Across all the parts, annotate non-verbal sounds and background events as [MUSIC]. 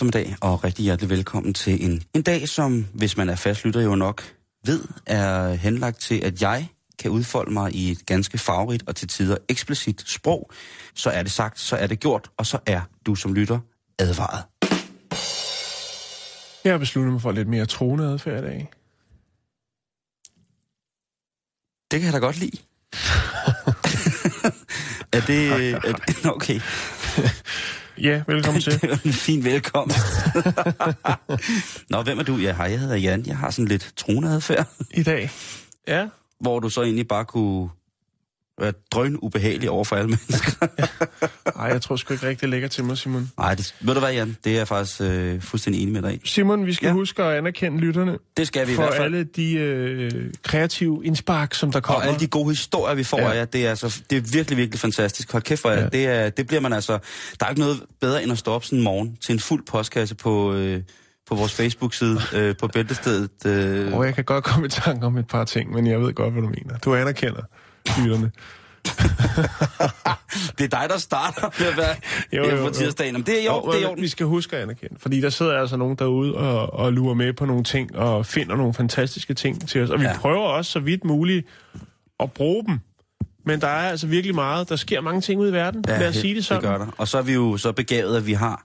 Eftermiddag og rigtig hjertelig velkommen til en, en dag, som, hvis man er fastlytter jo nok ved, er henlagt til, at jeg kan udfolde mig i et ganske farverigt og til tider eksplicit sprog. Så er det sagt, så er det gjort, og så er du som lytter advaret. Jeg har besluttet mig for lidt mere troende adfærd i dag. Det kan jeg da godt lide. [LAUGHS] [LAUGHS] er det... Er det okay. [LAUGHS] Ja, velkommen til. [LAUGHS] Det var en fin velkomst. [LAUGHS] Nå, hvem er du? Ja, hej, jeg hedder Jan. Jeg har sådan lidt troneadfærd, I dag. Ja. hvor du så egentlig bare kunne være drøn ubehagelig over for alle mennesker. [LAUGHS] Ej, jeg tror sgu ikke rigtig, det ligger til mig, Simon. Nej, det, ved du hvad, Jan? Det er jeg faktisk øh, fuldstændig enig med dig i. Simon, vi skal Ja. ja. huske at anerkende lytterne Det skal vi i for hvert fald. alle de øh, kreative indspark, som der kommer. Og alle de gode historier, vi får Ja. af jer, det er, altså, det er virkelig, virkelig fantastisk. Hold kæft for jer. Ja. Ja. Det, er, det bliver man altså... Der er ikke noget bedre end at stå op sådan en morgen til en fuld postkasse på, øh, på vores Facebook-side, øh, på Bæltestedet. Øh, Og jeg kan godt komme i tanke om et par ting, men jeg ved godt, hvad du mener. Du anerkender lytterne. [LAUGHS] det er dig, der starter med at være Jo, jo, jo, jo, på tirsdagen. Jamen, det er jo, det er jo. Vi skal huske at anerkende, fordi der sidder altså nogen derude og, og lurer med på nogle ting, og finder nogle fantastiske ting til os. Og vi Ja. ja. prøver også så vidt muligt at bruge dem. Men der er altså virkelig meget. Der sker mange ting ud i verden. Lad os sige det sådan. Det gør der. Og så er vi jo så begavet, at vi har...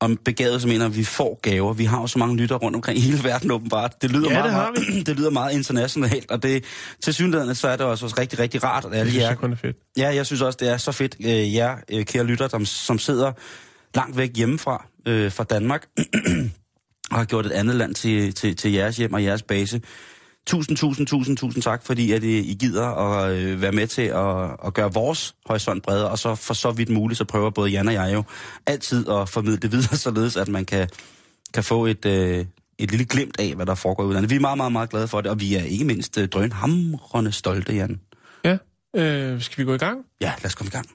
Om begavet, så mener at vi får gaver. Vi har jo så mange lytter rundt omkring i hele verden, åbenbart. Det lyder, Ja, meget, det meget, [CLEARS THROAT] det lyder meget internationalt, og det, til synligheden, så er det også rigtig, rigtig rart, at alle Jeg synes, jer er fedt. Ja, jeg synes også, det er så fedt, øh, jer, øh, kære lytter, som, som sidder langt væk hjemmefra, øh, fra Danmark, [CLEARS THROAT] og har gjort et andet land til, til, til jeres hjem og jeres base. Tusind, tusind, tusind, tusind tak, fordi at I, I gider at øh, være med til at, at gøre vores horisont bredere, og så for så vidt muligt, så prøver både Jan og jeg jo altid at formidle det videre, [LAUGHS] således at man kan, kan få et, øh, et lille glimt af, hvad der foregår i udlandet. Vi er meget, meget, meget glade for det, og vi er ikke mindst øh, drønhamrende stolte, Jan. Ja. Øh, skal vi gå i gang? Ja, lad os komme i gang.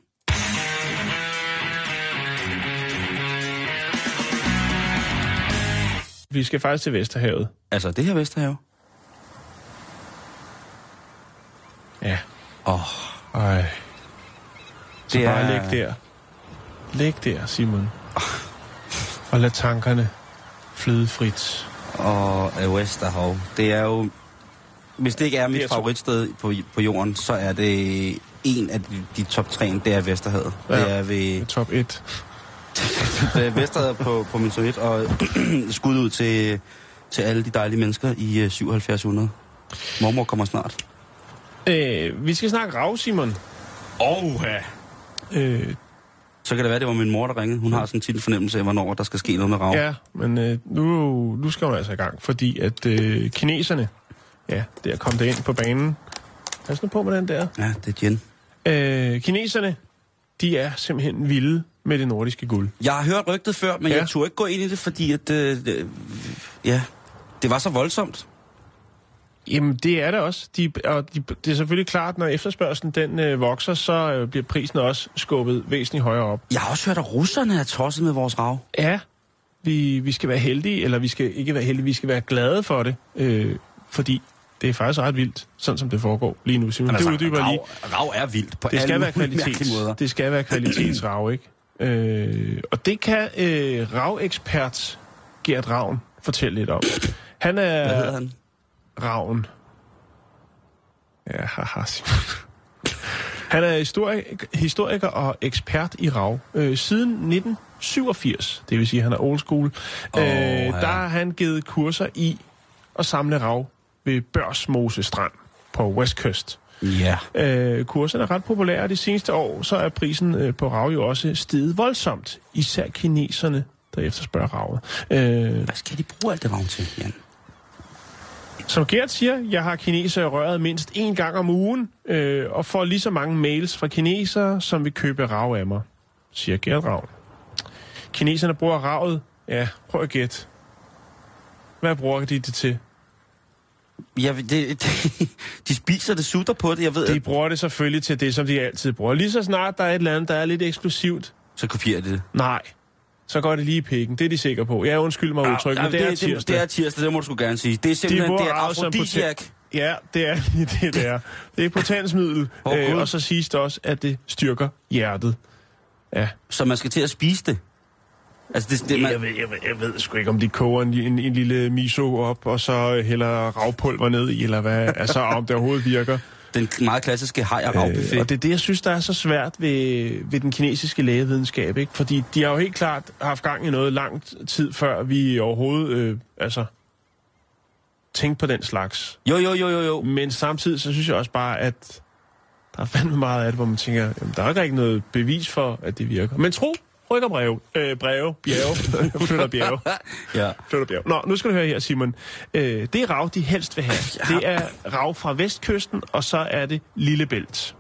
Vi skal faktisk til Vesterhavet. Altså, det her Vesterhave. Ja. Åh, oh, Ej. Så Det bare er- ligg der. Ligg der, Simon. Og lad tankerne flyde frit. og øh, Vesterhav. Det er jo... Hvis det ikke er mit er favoritsted på, på jorden, så er det en af de, de top tre, det er Vesterhavet. Ja. Det er ved Top 1. [LAUGHS] det er Vesterhavet på, på min toilet, og [CLEARS THROAT] skud ud til, til alle de dejlige mennesker i øh, 7700. Mormor kommer snart. Øh, vi skal snakke rav, Simon. Oh, ja. Øh, Så kan det være, det var min mor, der ringede. Hun har sådan tit en fornemmelse af, hvornår der skal ske noget med rav. ja, men øh, nu, nu skal man altså i gang, fordi at øh, kineserne, ja, det er kommet ind på banen. Pas nu på med den der. ja det er Jen. Øh, kineserne, de er simpelthen vilde med det nordiske guld. Jeg har hørt rygtet før, men ja. Ja. jeg turde ikke gå ind i det, fordi at, øh, øh, ja, det var så voldsomt. Jamen, det er det også. De, og de, det er selvfølgelig klart, når efterspørgselen den øh, vokser, så øh, bliver prisen også skubbet væsentligt højere op. Jeg har også hørt, at russerne er tosset med vores rav. Ja, vi, vi skal være heldige, eller vi skal ikke være heldige, vi skal være glade for det, øh, fordi det er faktisk ret vildt, sådan som det foregår lige nu. Simon, det uddyber jeg lige. rav, rav er vildt på Det skal alle være kvalitets. måder. Det skal være kvalitetsrav, ikke? Øh, og det kan øh, ravekspert Gert Ravn fortælle lidt om. Han er... Hvad hedder han? Ravn. Ja, haha, Simon. Han er historik- historiker og ekspert i rav. Øh, siden 1987, det vil sige, at han er old school, Åh, øh, ja. der har han givet kurser i at samle rav ved Børsmose Strand på West Coast. Ja. Øh, kurserne er ret populære, og de seneste år så er prisen øh, på rav jo også steget voldsomt. Især kineserne der efterspørger ravet. Øh, Hvad skal de bruge alt det ravn til, Jan? Som Gert siger, jeg har kinesere i røret mindst én gang om ugen, øh, og får lige så mange mails fra kinesere, som vil købe rav af mig, siger Gert Ravn. Kineserne bruger ravet. Ja, prøv at gætte. Hvad bruger de det til? Ja, det, det, [LAUGHS] de spiser det, sutter på det, jeg ved, De bruger det selvfølgelig til det, som de altid bruger. Lige så snart der er et eller andet, der er lidt eksklusivt, så kopierer de det. nej, så går det lige i pikken. Det er de sikre på. Jeg undskyld mig Ja, men det er det, tirsdag. det er tirsdag, det må du sgu gerne sige. Det er De simpelthen bruger det er afrodisiak. Ja, det er det, det er. Det er potensmiddel, [LAUGHS] Åh, øh, og så siges det også, at det styrker hjertet. Ja, Så man skal til at spise det. Altså, det, det, man, jeg, ved, jeg, ved, jeg ved sgu ikke, om de koger en, en, en lille miso op, og så hælder ravpulver ned i, eller hvad. altså, om det overhovedet virker. Den meget klassiske haj og ravbuffet. Øh, og det er det, jeg synes, der er så svært ved, ved den kinesiske lægevidenskab. Ikke? Fordi de har jo helt klart haft gang i noget lang tid, før vi overhovedet øh, altså, tænkte på den slags. Jo, jo, jo, jo, jo. Men samtidig, så synes jeg også bare, at der er fandme meget af det, hvor man tænker, jamen, der er ikke noget bevis for, at det virker. Men tro, rykker breve. Øh, breve, bjerge, flytter bjerge. [LAUGHS] Ja. Flytter bjerge. Nå, nu skal du høre her, Simon. Øh, det er rav, de helst vil have. Det er rav fra vestkysten, og så er det Lillebælt.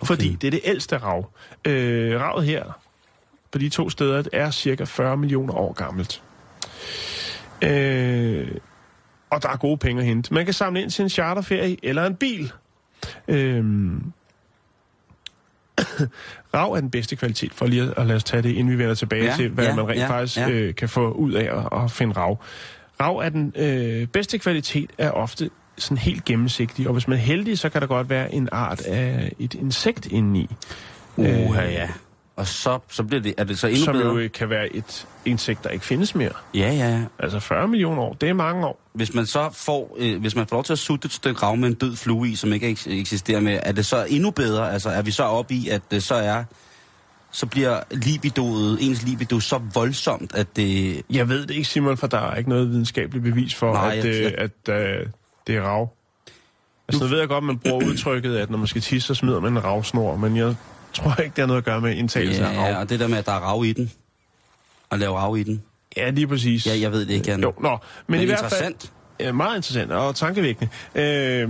Okay. Fordi det er det ældste rav. Øh, ravet her, på de to steder, er cirka 40 millioner år gammelt. Øh, og der er gode penge at hente. Man kan samle ind til en charterferie eller en bil. Øhm. Rav er den bedste kvalitet, for lige at, at lade os tage det, inden vi vender tilbage Ja, til, hvad ja, man rent ja, faktisk ja. Øh, kan få ud af at, at finde rav. Rav er den øh, bedste kvalitet, er ofte sådan helt gennemsigtig, og hvis man er heldig, så kan der godt være en art af et insekt indeni, Uha, ja. Og så, så bliver det, er det så endnu som bedre? jo øh, kan være et insekt, der ikke findes mere. Ja, ja, ja. Altså 40 millioner år, det er mange år. Hvis man så får, øh, hvis man får lov til at sutte et stykke rav med en død flue i, som ikke eks- eksisterer med, er det så endnu bedre? Altså, er vi så oppe i, at det så er, så bliver libidoet, ens libido så voldsomt, at det... Jeg ved det ikke, Simon, for der er ikke noget videnskabeligt bevis for, Nej, at, jeg- øh, jeg- at øh, det er rav. Altså, nu ved jeg godt, man bruger udtrykket, at når man skal tisse, så smider man en ravsnor, men jeg tror ikke, det har noget at gøre med indtagelse af Ja, rav. og det der med, at der er rav i den. At lave rav i den. Ja, lige præcis. Ja, jeg ved det ikke, Jan. Jo, nå, men, Men i hvert fald... Ja, meget interessant og tankevækkende. Øh,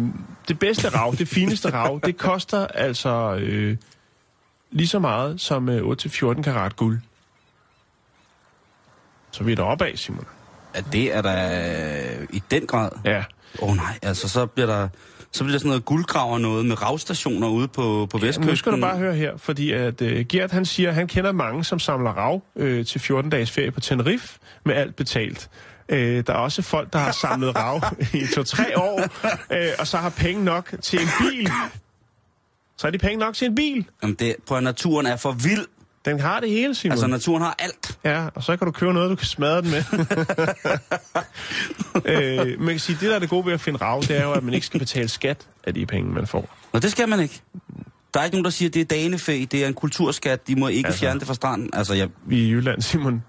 det bedste rav, det fineste rav, det koster altså øh, lige så meget som øh, 8-14 karat guld. Så vi er deroppe af, Simon. At det er der øh, i den grad. Ja. Åh oh, nej, altså så bliver der... Så bliver der sådan noget guldgraver noget med ravstationer ude på, på vestkysten. Nu skal du bare høre her, fordi at uh, Gert han siger, at han kender mange, som samler rav øh, til 14 dages ferie på Tenerife med alt betalt. Øh, der er også folk, der har samlet [LAUGHS] rav i to-tre år, øh, og så har penge nok til en bil. Så er de penge nok til en bil. Jamen det, på at naturen er for vild. Den har det hele, Simon. Altså naturen har alt. Ja, og så kan du købe noget, du kan smadre den med. [LAUGHS] øh, man kan sige, det der er det gode ved at finde rav, det er jo, at man ikke skal betale skat af de penge, man får. Og det skal man ikke. Der er ikke nogen, der siger, at det er danefæ, det er en kulturskat, de må ikke Altså. fjerne det fra stranden. Altså, jeg... Vi er i Jylland, Simon.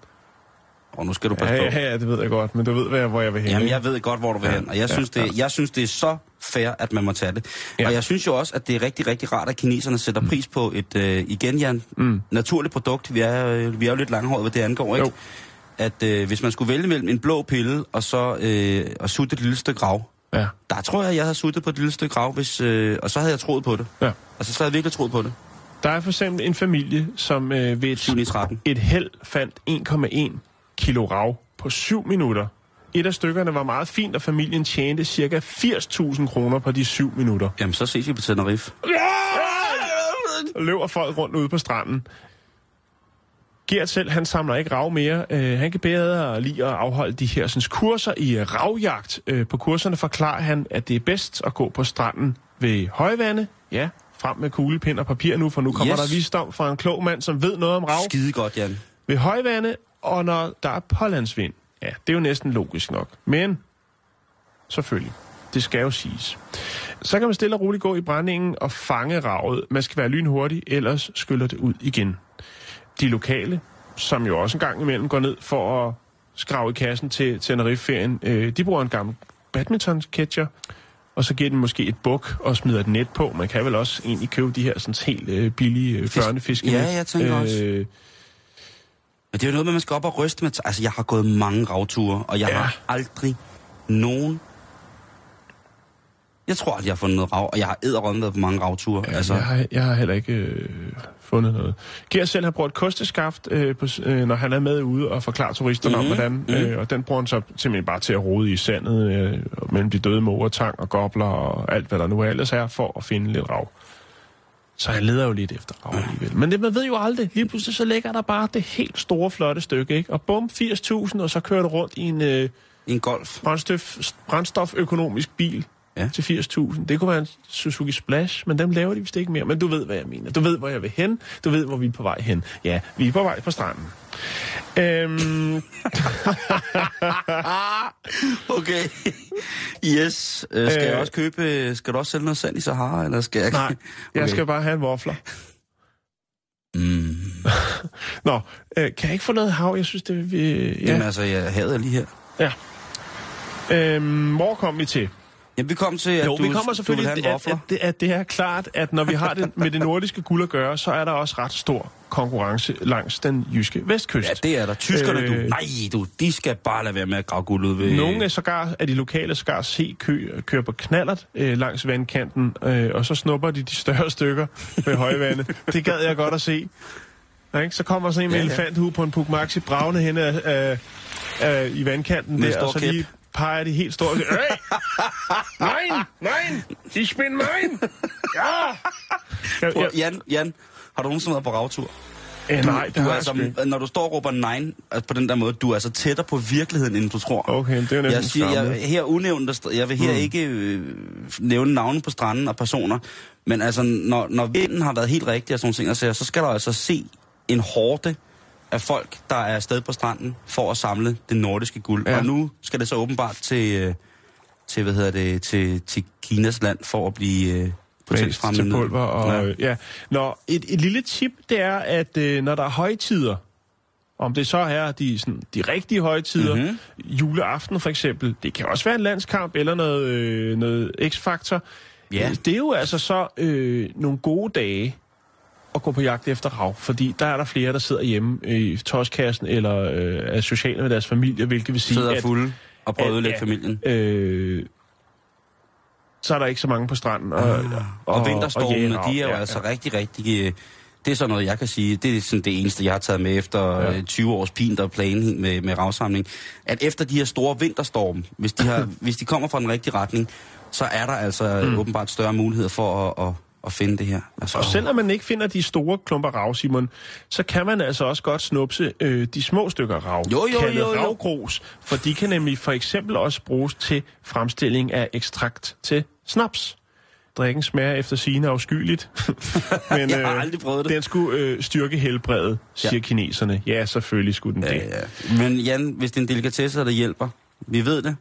Og nu skal du passe Ja, ja, ja, det ved jeg godt, men du ved, hvor jeg vil hen. Jamen, jeg ved godt, hvor du vil Ja, hen, og jeg ja, synes, det, jeg synes, det er så fair, at man må tage det. Ja. Og jeg synes jo også, at det er rigtig, rigtig rart, at kineserne sætter Mm. pris på et, øh, igen, Jan, mm. naturligt produkt. Vi er, øh, vi er jo lidt langhåret, hvad det angår, ikke? Jo. At øh, hvis man skulle vælge mellem en blå pille og så øh, og sutte et lille stykke grav, Ja, der tror jeg, jeg havde suttet på et lille stykke grav, hvis, øh, og så havde jeg troet på det. ja. Altså, så havde jeg virkelig troet på det. Der er for eksempel en familie, som øh, ved 7 i et, 13. et held fandt 1,1 kilo rav på 7 minutter. Et af stykkerne var meget fint, og familien tjente ca. 80.000 kroner på de 7 minutter. Jamen, så ses vi på Tenerife. Og løber folk rundt ude på stranden. Gert selv, han samler ikke rav mere. Øh, han kan bedre lide at afholde de her sådan, kurser i øh, ravjagt. Øh, på kurserne forklarer han, at det er bedst at gå på stranden ved højvande. Ja, frem med kuglepind og papir nu, for nu kommer Yes. der visdom fra en klog mand, som ved noget om rav. Skide godt, Jan. Ved højvande, og når der er pålandsvind. Ja, det er jo næsten logisk nok. Men, selvfølgelig, det skal jo siges. Så kan man stille og roligt gå i brændingen og fange ravet. Man skal være lynhurtig, ellers skyller det ud igen. De lokale, som jo også en gang imellem går ned for at skrave i kassen til Tenerife-ferien, øh, de bruger en gammel badminton-catcher, og så giver den måske et buk og smider et net på. Man kan vel også egentlig købe de her sådan helt øh, billige øh, børnefiske. Ja, jeg tænker også. Men det er jo noget med, at man skal op og ryste med... Altså, jeg har gået mange ravture, og jeg Ja. har aldrig nogen... Jeg tror aldrig, jeg har fundet noget rav, og jeg har æderrømme været på mange ravture. Ja, altså, jeg, har, jeg har heller ikke øh, fundet noget. Gert selv har brugt kosteskaft, øh, på, øh, når han er med ude og forklarer turisterne mm-hmm. om, Mhm, hvordan... Øh, og den bruger han så simpelthen bare til at rode i sandet øh, mellem de døde måger, tang og gobler og alt, hvad der nu ellers er, for at finde lidt rav. Så han leder jo lidt efter rav alligevel. Men det, man ved jo aldrig. Lige pludselig så ligger der bare det helt store, flotte stykke, ikke? Og bum, 80.000, og så kører du rundt i en øh, en golf. brændstof, brændstoføkonomisk bil Ja. til 80.000. Det kunne være en Suzuki Splash, men dem laver de vist ikke mere. Men du ved, hvad jeg mener. Du ved, hvor jeg vil hen. Du ved, hvor vi er på vej hen. Ja, vi er på vej på stranden. Øhm, [LAUGHS] Okay. Yes. Øh, skal Øh. jeg også købe... Skal du også sælge noget sand i Sahara, eller skal jeg... nej, jeg skal bare have en waffler. Mm. Nå, øh, kan jeg ikke få noget hav? Jeg synes, det vil... Ja. Jamen Ja. altså, jeg havde lige her. ja. Øhm, hvor kom vi til? Jamen, vi kom til, at Jo, du, vi kommer du selvfølgelig vil til, have en at, at, det, at det er klart, at når vi har det med det nordiske guld at gøre, så er der også ret stor konkurrence langs den jyske vestkyst. Ja, det er der. Tyskerne, øh... Øh. du. Nej, du. De skal bare lade være med at grave guld ud ved... Nogle af sågar af de lokale sågar se kø, kører på knallert øh, langs vandkanten, øh, og så snupper de de større stykker ved højvande. [LAUGHS] det gad jeg godt at se. Ikke? Så kommer sådan en med Ja, elefanthue på en Puk Maxi bravende hen af, af, af, i vandkanten Med der, og så lige peger de helt store. [LAUGHS] Hey! Nej, nej, de spænder mig. Ja! Jeg, jeg, Jan, Jan, har du nogensinde været på ravtur? øh, nej, det du har er altså, Når du står og råber nej altså på den der måde, du er altså tættere på virkeligheden, end du tror. Okay, det er jo næsten Jeg siger, skræmmende. jeg, her unævnt, jeg vil her mm. ikke øh, nævne navne på stranden og personer, men altså, når, når vinden har været helt rigtig og sådan nogle ting, så skal der altså se en hårde af folk, der er afsted på stranden for at samle det nordiske guld. Ja. Og nu skal det så åbenbart til, øh, til, hvad hedder det, til, til Kinas land for at blive øh, potensfremmende. til pulver. Og, Ja. ja. Nå, et, et lille tip, det er, at øh, når der er højtider, om det så er de, sådan, de rigtige højtider, Mhm. mm-hmm. juleaften for eksempel, det kan også være en landskamp eller noget, øh, noget x-faktor. Ja. Øh, Det er jo altså så øh, nogle gode dage at gå på jagt efter rav, fordi der er der flere, der sidder hjemme i toskassen eller øh, er sociale med deres familie, hvilket vil sige, Sidder at fulde og prøver at ødelægge familien. øh, så er der ikke så mange på stranden. Og, Og, og vinterstormene, jage rav. de er jo Ja, altså ja. rigtig, rigtig... øh, Det er sådan noget, jeg kan sige. Det er sådan det eneste, jeg har taget med efter Ja. ja. 20 års pint og plan med, med ravsamling. At efter de her store vinterstorme, hvis de, har, [LAUGHS] hvis de kommer fra den rigtige retning, så er der altså mm. åbenbart større mulighed for at, at, at finde det her. Altså, Og selvom man ikke finder de store klumper rav, Simon, så kan man altså også godt snupse øh, de små stykker rav, Jo, jo, kaldet jo, jo. ravgrus, for de kan nemlig for eksempel også bruges til fremstilling af ekstrakt til snaps. Drikken smager efter sine afskyeligt, [LAUGHS] men Jeg har aldrig prøvet det. den skulle øh, styrke helbredet, siger ja. kineserne. Ja, selvfølgelig skulle den det. ja, ja. Men Jan, hvis det er en delikatesse, der hjælper, vi ved det.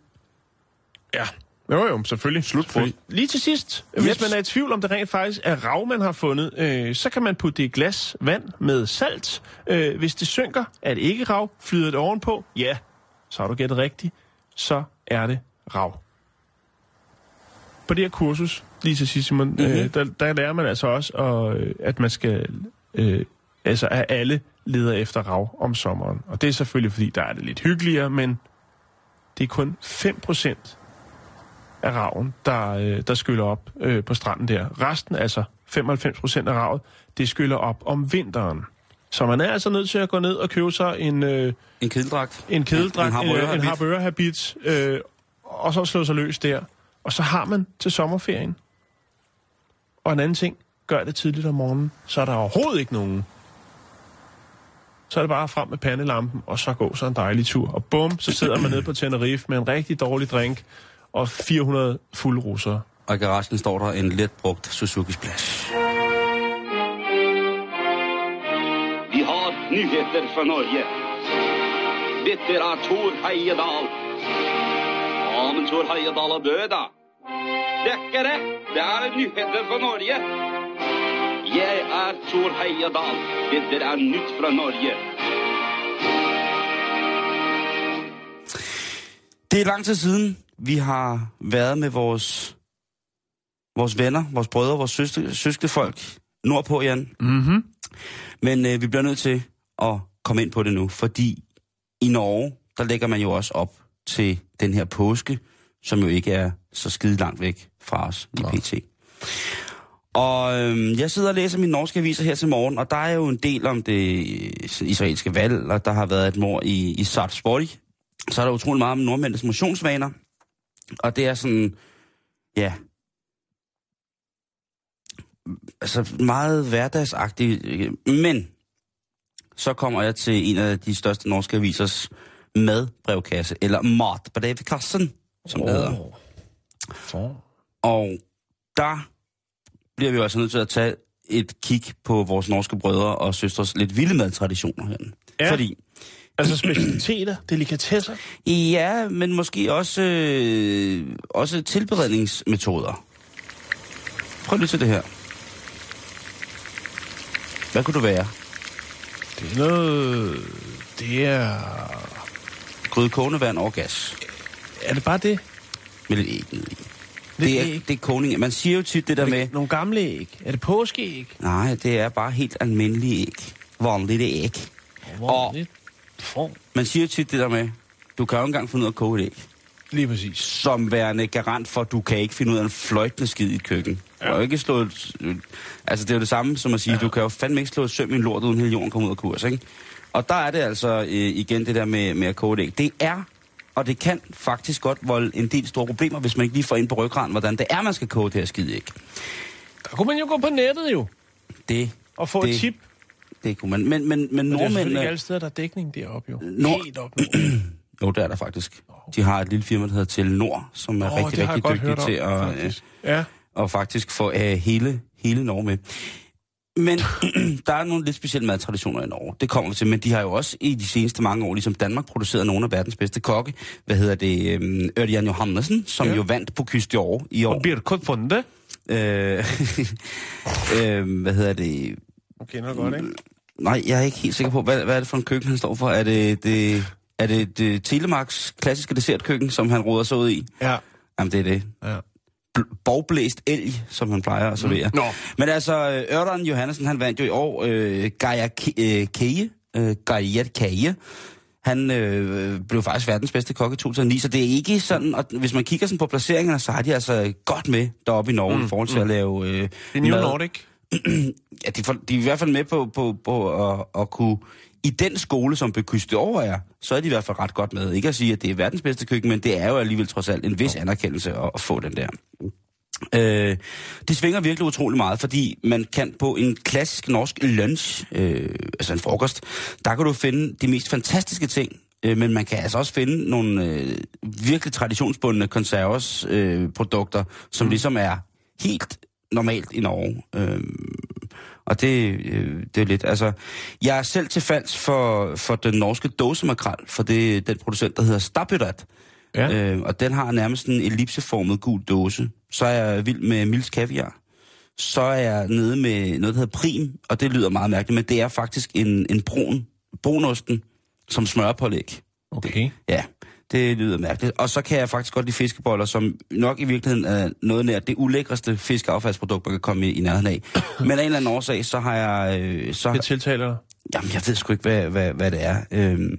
Ja. Jo, jo, selvfølgelig. Slutbrud. Lige til sidst, hvis Jeps. man er i tvivl om det rent faktisk er rav, man har fundet, øh, så kan man putte det i glas vand med salt. Øh, hvis det synker, er det ikke rav. Flyder det ovenpå, ja, så har du gættet rigtigt. Så er det rav. På det her kursus, lige til sidst, Simon, mm-hmm. øh, der, der lærer man altså også, at, øh, at man skal, øh, altså at alle leder efter rav om sommeren. Og det er selvfølgelig, fordi der er det lidt hyggeligere, men det er kun 5% af raven, der, øh, der skyller op øh, på stranden der. Resten, altså 95 procent af ravet, det skyller op om vinteren. Så man er altså nødt til at gå ned og købe sig en, øh, En kedeldragt. en kedeldragt, En en, en, en. Harboøre-habit, øh, og så slå sig løs der. Og så har man til sommerferien. Og en anden ting, gør det tidligt om morgenen, så er der overhovedet ikke nogen. Så er det bare frem med pandelampen, og så gå så en dejlig tur. Og bum, så sidder man nede på Tenerife med en rigtig dårlig drink, og 400 fulde russere. Og i garagen står der en let brugt Suzuki Splash. Vi har nyheter fra Norge. Dette er Tor Heyerdahl. Ja, men Tor Heyerdahl er død, da. Det er ikke det. Er nyheter fra Norge. Jeg er Tor Heyerdahl. Dette er nytt fra Norge. Det er lang tid siden, vi har været med vores, vores venner, vores brødre, vores søster, søskefolk nordpå, Jan. Mhm. Men øh, vi bliver nødt til at komme ind på det nu, fordi i Norge, der lægger man jo også op til den her påske, som jo ikke er så skide langt væk fra os i PT. Og øhm, jeg sidder og læser mine norske aviser her til morgen, og der er jo en del om det israelske valg, og der har været et mor i, i Sarpsborg. Så er der utrolig meget om nordmændenes motionsvaner. Og det er sådan, ja, altså meget hverdagsagtigt. Men så kommer jeg til en af de største norske avisers madbrevkasse, eller matbrevkassen, som det hedder. Og der bliver vi jo altså nødt til at tage et kig på vores norske brødre og søstres lidt vilde madtraditioner herinde. Ja. Fordi, Altså specialiteter, delikatesser. ja, men måske også, øh, også tilberedningsmetoder. Prøv lige til det her. Hvad kunne det være? Det er noget... Det er... Gryde kogende vand over gas. Er det bare det? Med lidt æg ned i. Lidt Det er, æg? det er kogning. Man siger jo tit det der Er med... nogle gamle æg? Er det påskeæg? Nej, det er bare helt almindelige æg. Vanligt æg. Hvor Og- form. Man siger tit det der med, du kan jo ikke engang finde ud af at koge et æg. Lige præcis. Som værende garant for, at du kan ikke finde ud af en fløjtende skid i et køkken. Ja. Og ikke slå et, Altså, det er jo det samme som at sige, ja. du kan jo fandme ikke slå et søm i en lort, uden hele jorden kommer ud af kurs, ikke? Og der er det altså øh, igen det der med, med at koge et æg. Det er, og det kan faktisk godt volde en del store problemer, hvis man ikke lige får ind på ryggraden, hvordan det er, man skal koge det her skide æg. Der kunne man jo gå på nettet jo, Det, og få Det- et tip. Det kunne man. Men, men, men Men det er selvfølgelig ikke nordmændene... alle steder, der er dækning deroppe jo. Nord- Helt op. [CLEARS THROAT] Jo, det er der faktisk. De har et lille firma, der hedder Telenor, som er Åh, rigtig, rigtig hørt til at... øh, faktisk. Ja. og faktisk få øh, hele, hele Norge med. Men [CLEARS THROAT] der er nogle lidt specielle madtraditioner i Norge. Det kommer vi til. Men de har jo også i de seneste mange år, ligesom Danmark, produceret nogle af verdens bedste kokke. Hvad hedder det? Øhm, Ørjan Johannessen, som Ja. jo vandt på Kyst i år. I år. Og Birkot Funde. Øh, [LAUGHS] øh, hvad hedder det? Kender det godt, ikke? Nej, jeg er ikke helt sikker på, hvad, hvad er det for en køkken, han står for? Er det, det, er det, det Telemarks klassiske dessertkøkken, som han råder sig ud i? Ja. Jamen, det er det. ja. bl- borgblæst elg, som han plejer at servere. Nå. Men altså, Ørdan Johansen, han vandt jo i år øh, Gaia Ke- øh, Keje, øh, Gaia Keje. Han øh, blev faktisk verdens bedste kok i 2009, så det er ikke sådan, at hvis man kigger sådan på placeringerne, så har de altså godt med deroppe i Norge mm, i forhold til mm. at lave øh, Det er New mad. Nordic. [CLEARS THROAT] Ja, de, de er i hvert fald med på, på, på at, at kunne... I den skole, som Bekyste over er, så er de i hvert fald ret godt med. Ikke at sige, at det er verdens bedste køkken, men det er jo alligevel trods alt en vis anerkendelse at, at få den der. Øh, det svinger virkelig utrolig meget, fordi man kan på en klassisk norsk lunch, øh, altså en frokost, der kan du finde de mest fantastiske ting, øh, men man kan altså også finde nogle øh, virkelig traditionsbundne konserves øh, produkter, som mm. ligesom er helt normalt i Norge. Øh, og det, øh, det er lidt, altså, jeg er selv til falds for, for den norske dåsemakrel, for det er den producent, der hedder Stabbyrat. Ja. Øh, og den har nærmest en ellipseformet gul dåse. Så er jeg vild med Mils Kaviar. Så er jeg nede med noget, der hedder Prim, og det lyder meget mærkeligt, men det er faktisk en, en brun, brunosten, som smørpålæg. Okay. Ja, det lyder mærkeligt. Og så kan jeg faktisk godt lide fiskeboller, som nok i virkeligheden er noget nær det ulækreste fiskeaffaldsprodukt, man kan komme i, i nærheden af. [COUGHS] Men af en eller anden årsag, så har jeg... Øh, så, Det tiltaler dig. Jamen, jeg ved sgu ikke, hvad, hvad, hvad det er. Øhm,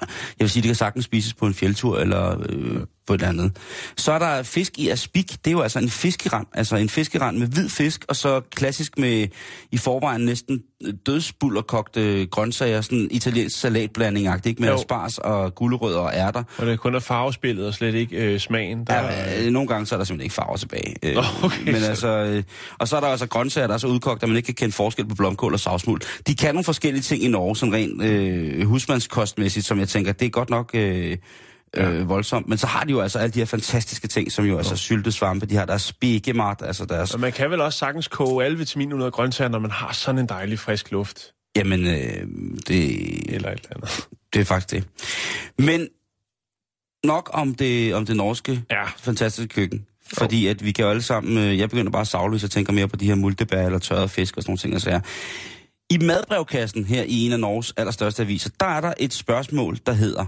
jeg vil sige, det kan sagtens spises på en fjeldtur eller øh, på et andet. Så er der fisk i aspik. Det er jo altså en fiskerand. Altså en fiskerand med hvid fisk, og så klassisk med i forvejen næsten dødsbullerkogte grøntsager. Sådan en italiensk salatblanding ikke? Med Jo. spars og gulerødder og ærter. Og det kun er farvespillet og slet ikke øh, smagen. Der, Ja, øh, nogle gange så er der simpelthen ikke farver tilbage. Øh, okay, men så- altså, øh, og så er der altså grøntsager, der er så udkogt, at man ikke kan kende forskel på blomkål og savsmuld. De kan nogle forskellige ting i Norge, sådan rent øh, husmandskostmæssigt, som jeg tænker, det er godt nok øh, øh, voldsomt. Men så har de jo altså alle de her fantastiske ting, som jo altså syltesvampe, de har deres spikkemat, altså deres... Og man kan vel også sagtens koge alle vitaminer ud af grøntsager, når man har sådan en dejlig frisk luft. Jamen, øh, det, Eller et eller andet. det er faktisk det. Men nok om det, om det norske Ja. fantastiske køkken. Fordi at vi kan jo alle sammen... øh, Jeg begynder bare at savle, hvis jeg tænker mere på de her multebær eller tørrede fisk og sådan nogle ting. Og sager. I madbrevkassen her i en af Norges allerstørste aviser, der er der et spørgsmål, der hedder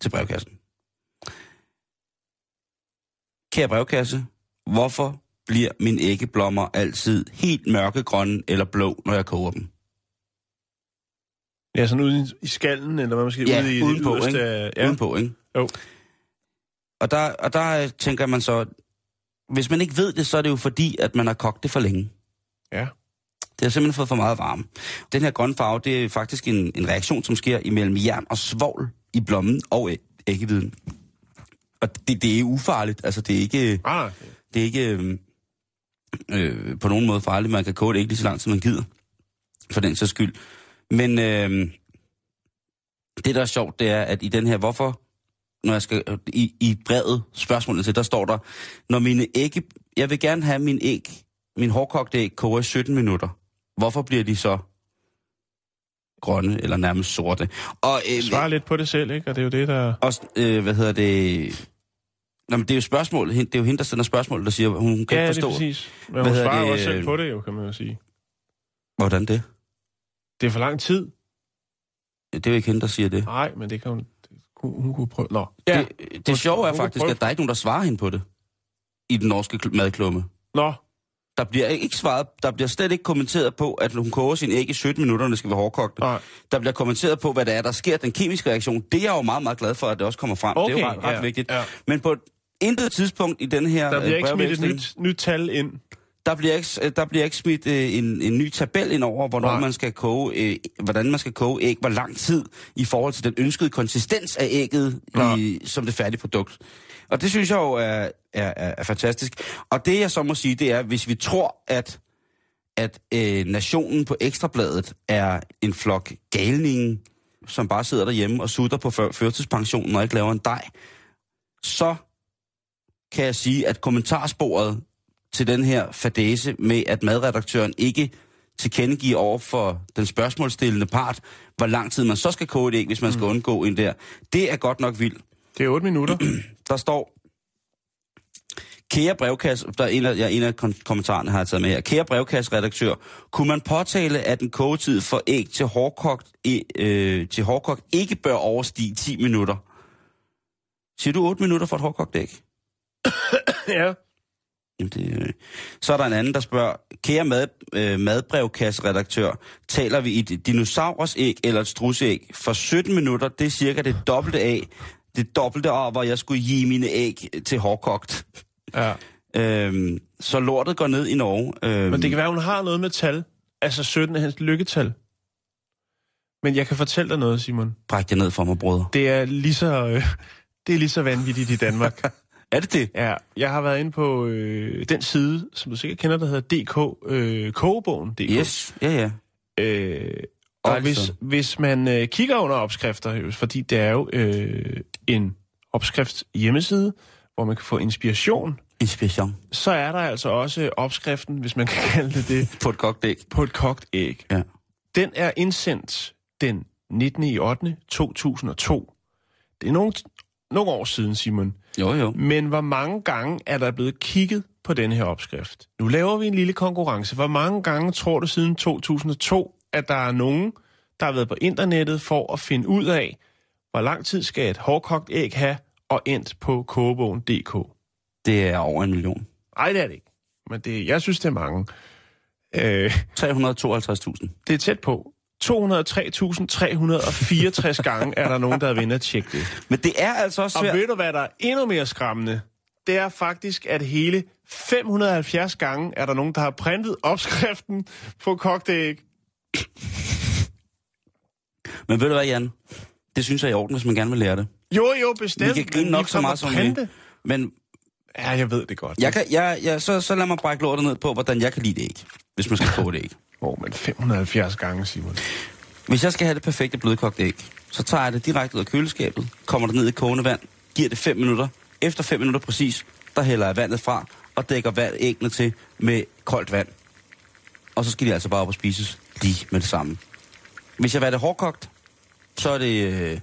til brevkassen. Kære brevkasse, hvorfor bliver mine æggeblommer altid helt mørkegrønne eller blå, når jeg koger dem? Ja, sådan ude i- skallen, eller hvad man skal Ja, ude i udenpå, det yderste ikke? Ja. Udenpå, ikke? Jo. Og der, og der øh, tænker man så, hvis man ikke ved det, så er det jo fordi, at man har kogt det for længe. Ja. Det har simpelthen fået for meget varme. Den her grønne farve, det er faktisk en, en reaktion, som sker imellem jern og svovl i blommen og æggeviden. Og det, det er ufarligt. Altså, det er ikke, Ah, det er ikke øh, øh, på nogen måde farligt. Man kan koge det ikke lige så langt, som man gider. For den sags skyld. Men øh, det, der er sjovt, det er, at i den her, hvorfor, når jeg skal, i, i brevet, spørgsmålet til, der står der, når mine æg, jeg vil gerne have min æg, min hårdkogte æg koger i 17 minutter. Hvorfor bliver de så grønne, eller nærmest sorte? Og, øh, Svar lidt på det selv, ikke? Og det er jo det, der... også, øh, hvad hedder det... Nå, men det er jo spørgsmål. Det er jo hende, der sender spørgsmål, der siger, hun kan ja, ikke det er forstå, præcis. Men Hvad hun svarer det, også selv øh, på det, jo, kan man jo sige. hvordan det. Det er for lang tid. Det er jo ikke hende, der siger det. Nej, men det kan hun... Kunne, hun kunne prøve... Nå. Ja, det, det sjove er hun faktisk, at der er ikke nogen, der svarer hende på det. I den norske kl- madklumme. Nå, Der bliver ikke svaret, der bliver slet ikke kommenteret på, at hun koger sin æg i 17 minutter, når det skal være hårdkogte. nej. Der bliver kommenteret på, hvad der er, der sker, den kemiske reaktion. Det er jeg jo meget, meget glad for, at det også kommer frem. Okay, det er jo ret, ret ja, vigtigt. ja. Men på et intet tidspunkt i den her Der bliver øh, ikke smidt et nyt, nyt tal ind. Der bliver ikke, der bliver ikke smidt øh, en, en ny tabel ind over, hvornår Nej. man skal koge, øh, hvordan man skal koge æg, hvor lang tid i forhold til den ønskede konsistens af ægget i, som det færdige produkt. Og det synes jeg jo er, er, er, er fantastisk. Og det jeg så må sige, det er, hvis vi tror, at, at øh, nationen på Ekstrabladet er en flok galninge, som bare sidder derhjemme og sutter på før, førtidspensionen og ikke laver en dej, så kan jeg sige, at kommentarsporet til den her fadese med, at madredaktøren ikke tilkendegiver over for den spørgsmålsstillende part, hvor lang tid man så skal koge et æg, hvis man skal undgå en der. Det er godt nok vildt. Det er 8 minutter. [CLEARS THROAT] Der står, Kære brevkasse, der er en af, ja, en af kommentarerne har jeg taget med her. Kære brevkasseredaktør, kunne man påtale, at en kogetid for æg til hårdkogt, øh, til hårdkogt ikke bør overstige 10 minutter? Siger du 8 minutter for et hårdkogt æg? [COUGHS] ja. Jamen det, øh. Så er der en anden, der spørger, kære mad, øh, madbrevkasseredaktør, taler vi i et dinosaurers æg eller et strusæg? For 17 minutter, det er cirka det dobbelte af, det dobbelte af, hvor jeg skulle give mine æg til hårdkogt. ja. Øhm, så lortet går ned i Norge. Øhm, Men det kan være, hun har noget med tal. Altså 17 er hans lykketal. Men jeg kan fortælle dig noget, Simon. Bræk det ned for mig, brødre. Det er lige så, øh, det er lige så vanvittigt i Danmark. [LAUGHS] Er det det? ja, jeg har været inde på øh, den side, som du sikkert kender, der hedder DK, øh, kogebogen.dk. Yes, ja ja. Øh, og hvis, hvis man øh, kigger under opskrifter, fordi det er jo øh, en opskrift hjemmeside, hvor man kan få inspiration, Inspiration så er der altså også opskriften, hvis man kan [LAUGHS] kalde det det, på et kogt æg. på et kogt æg. Ja. Den er indsendt den 19. i 8. 2002. Det er nogle, nogle år siden, Simon. Jo jo. Men hvor mange gange er der blevet kigget på den her opskrift? Nu laver vi en lille konkurrence. Hvor mange gange tror du siden 2002, at der er nogen, der har været på internettet for at finde ud af, hvor lang tid skal et hårdkogt æg have, og endt på kogebogen.dk? Det er over en million. Nej, det er det ikke. Men det, jeg synes, det er mange. Øh, 352.000. det er tæt på. 203.364 gange er der nogen, der har inde at tjekke det. Men det er altså også Og svært. ved du, hvad der er endnu mere skræmmende? Det er faktisk, at hele 570 gange er der nogen, der har printet opskriften på kogte æg. Men ved du hvad, Jan? Det synes jeg er i orden, hvis man gerne vil lære det. Jo, jo, bestemt. Vi kan grine nok så meget, som vi-. Men Ja, jeg ved det godt. jeg kan, jeg, jeg, så, så lad mig brække lortet ned på, hvordan jeg kan lide det æg, hvis man skal koge det æg. Åh, oh, men 570 gange, Simon. Hvis jeg skal have det perfekte blødkogte æg, så tager jeg det direkte ud af køleskabet, kommer det ned i kogende vand, giver det 5 minutter. Efter 5 minutter præcis, der hælder jeg vandet fra og dækker vand æggene til med koldt vand. Og så skal de altså bare op og spises lige med det samme. Hvis jeg vil have det hårdkogt, så er det øh,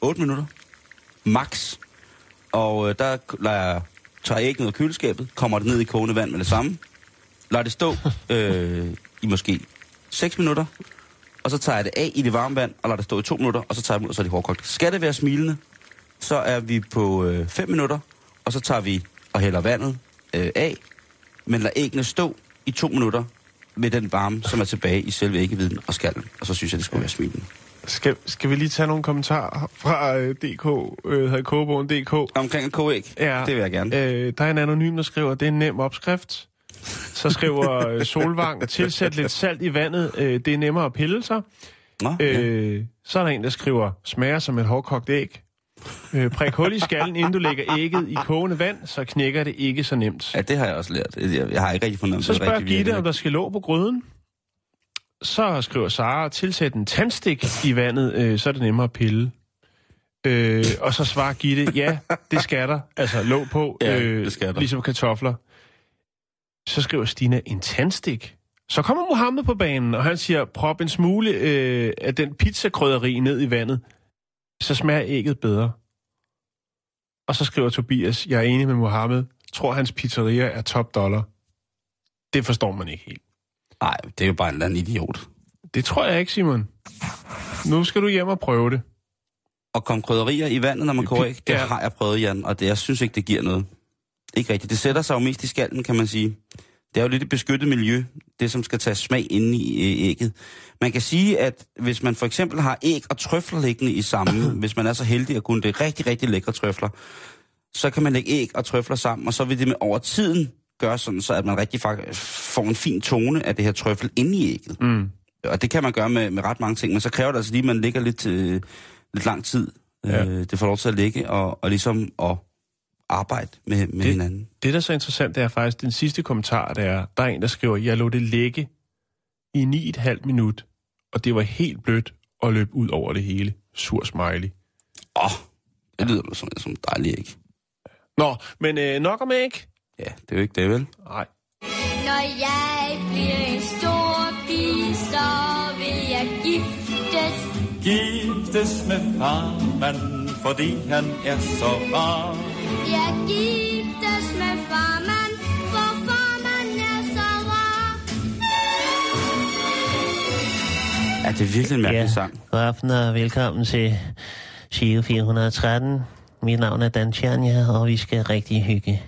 8 minutter. Max. Og øh, der lader jeg, tager jeg ud af køleskabet, kommer det ned i kogende vand med det samme. Lader det stå [LAUGHS] øh, i måske 6 minutter, og så tager jeg det af i det varme vand, og lader det stå i to minutter, og så tager jeg dem ud, og så er det hårdkogt. Skal det være smilende, så er vi på 5 minutter, og så tager vi og hælder vandet øh, af, men lader æggene stå i to minutter med den varme, som er tilbage i selve æggeviden og skallen. Og så synes jeg, det skulle være smilende. Skal, skal vi lige tage nogle kommentarer fra øh, DK, øh, hedder Kogebogen.dk? Omkring et kogeæg? Ja. Det vil jeg gerne. Øh, der er en anonym, der skriver, det er en nem opskrift. Så skriver [LAUGHS] øh, Solvang, tilsæt lidt salt i vandet, øh, det er nemmere at pille sig. Nå, ja. Øh, så er der en, der skriver, smager som et hårdkogt æg. Øh, prik hul i skallen, inden du lægger ægget i kogende vand, så knækker det ikke så nemt. ja, det har jeg også lært. Jeg, har ikke rigtig fundet, Så spørger Gitte, om der skal låg på gryden. Så skriver Sara, tilsæt en tandstik i vandet, øh, så er det nemmere at pille. Øh, og så svarer Gitte, ja, det skal der. Altså låg på, Ja, øh, det skal der. ligesom kartofler. Så skriver Stina, en tandstik? Så kommer Mohammed på banen, og han siger, prop en smule øh, af den pizzakrydderi ned i vandet, så smager ægget bedre. Og så skriver Tobias, jeg er enig med Mohammed, tror hans pizzeria er top dollar. Det forstår man ikke helt. Nej, det er jo bare en eller anden idiot. Det tror jeg ikke, Simon. Nu skal du hjem og prøve det. Og komme krydderier i vandet, når man koger æg, det Ja. har jeg prøvet, Jan, og det, jeg synes ikke, det giver noget. Ikke rigtigt. Det sætter sig jo mest i skallen, kan man sige. Det er jo lidt et beskyttet miljø, det som skal tage smag inde i ægget. Man kan sige, at hvis man for eksempel har æg og trøfler liggende i samme, [CLEARS THROAT] hvis man er så heldig at kunne det rigtig, rigtig lækre trøfler, så kan man lægge æg og trøfler sammen, og så vil det med over tiden gøre sådan, så at man rigtig faktisk får en fin tone af det her trøffel inde i ægget. Mm. Og det kan man gøre med, med ret mange ting, men så kræver det altså lige, at man ligger lidt, øh, lidt lang tid. Ja. Øh, det får lov til at ligge og, og ligesom at arbejde med, med Det- hinanden. Det, der er så interessant, det er faktisk den sidste kommentar, der er, der er en, der skriver, jeg lå det ligge i 9,5 minut, og det var helt blødt og løb ud over det hele. Sur smiley. Åh, oh, det lyder som, som dejligt æg. Nå, men øh, nok om æg. Ja, det er jo ikke det, vel? Nej. Når jeg bliver en stor pige, så vil jeg giftes. Giftes med farmand, fordi han er så rar. Jeg giftes med farmand, for farmand er så rar. Ja, det er virkelig en mærkelig Ja. sang. God aften og velkommen til Giro 413. Mit navn er Dan Tjernia, og vi skal rigtig hygge.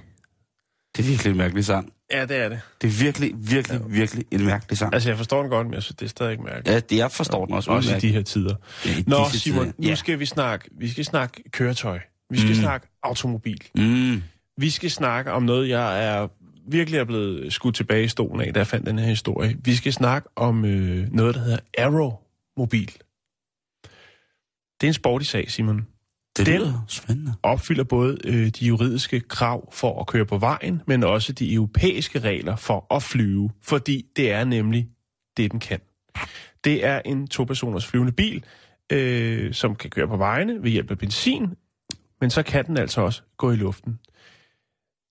Det er virkelig en mærkelig sang. Ja, det er det. Det er virkelig, virkelig, virkelig en mærkelig sang. Altså, jeg forstår den godt, men jeg synes, det er stadig ikke mærkeligt. Ja, det, jeg forstår den også. Også i de her tider. Ja, Nå, Simon, tider. nu Ja. skal vi snakke, vi skal snakke køretøj. Vi skal Mm. snakke automobil. Mm. Vi skal snakke om noget, jeg er virkelig er blevet skudt tilbage i stolen af, da jeg fandt den her historie. Vi skal snakke om øh, noget, der hedder Aero-mobil. Det er en sporty sag, Simon. Det Den- lyder spændende. Opfylder både øh, de juridiske krav for at køre på vejen, men også de europæiske regler for at flyve, fordi det er nemlig det, den kan. Det er en to-personers flyvende bil, øh, som kan køre på vejene ved hjælp af benzin, men så kan den altså også gå i luften.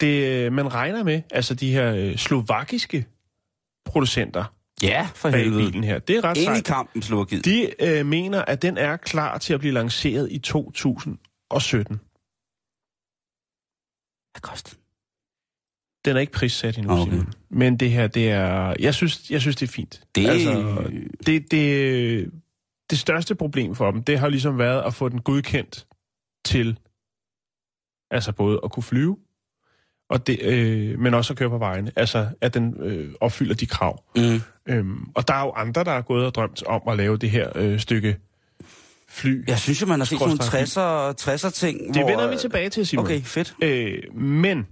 Det, øh, man regner med, altså de her øh, slovakiske producenter Ja, for helvede. bilen her, det er ret Ind i kampen, Slovakiet. De øh, mener, at den er klar til at blive lanceret i 2017. Hvad koster den? Den er ikke prissat endnu, Okay. okay. Simon. Men det her, det er... Jeg synes, jeg synes det er fint. Det- Altså, det, det, det største problem for dem, det har ligesom været at få den godkendt til altså både at kunne flyve, og det, øh, men også at køre på vejene. Altså, at den øh, opfylder de krav. Mm. Øhm, og der er jo andre, der er gået og drømt om at lave det her øh, stykke fly. Jeg synes jo, man har set nogle Skråstreg. 60'er, 60'er ting, det hvor... vender vi tilbage til, Simon. Okay, fedt. Øh, men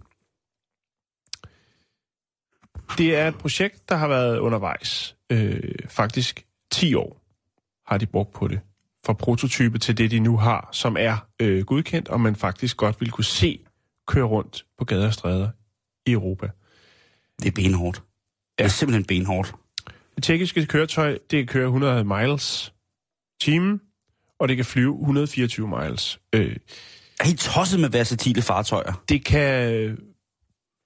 det er et projekt, der har været undervejs. Øh, faktisk 10 år har de brugt på det. Fra prototype til det, de nu har, som er øh, godkendt, og man faktisk godt vil kunne se køre rundt på gader og stræder i Europa. Det er benhårdt. Ja. Det er simpelthen benhårdt. Det tekniske køretøj, det kan køre 100 miles timen, og det kan flyve 124 miles. Øh, Er I tosset med versatile fartøjer? Det kan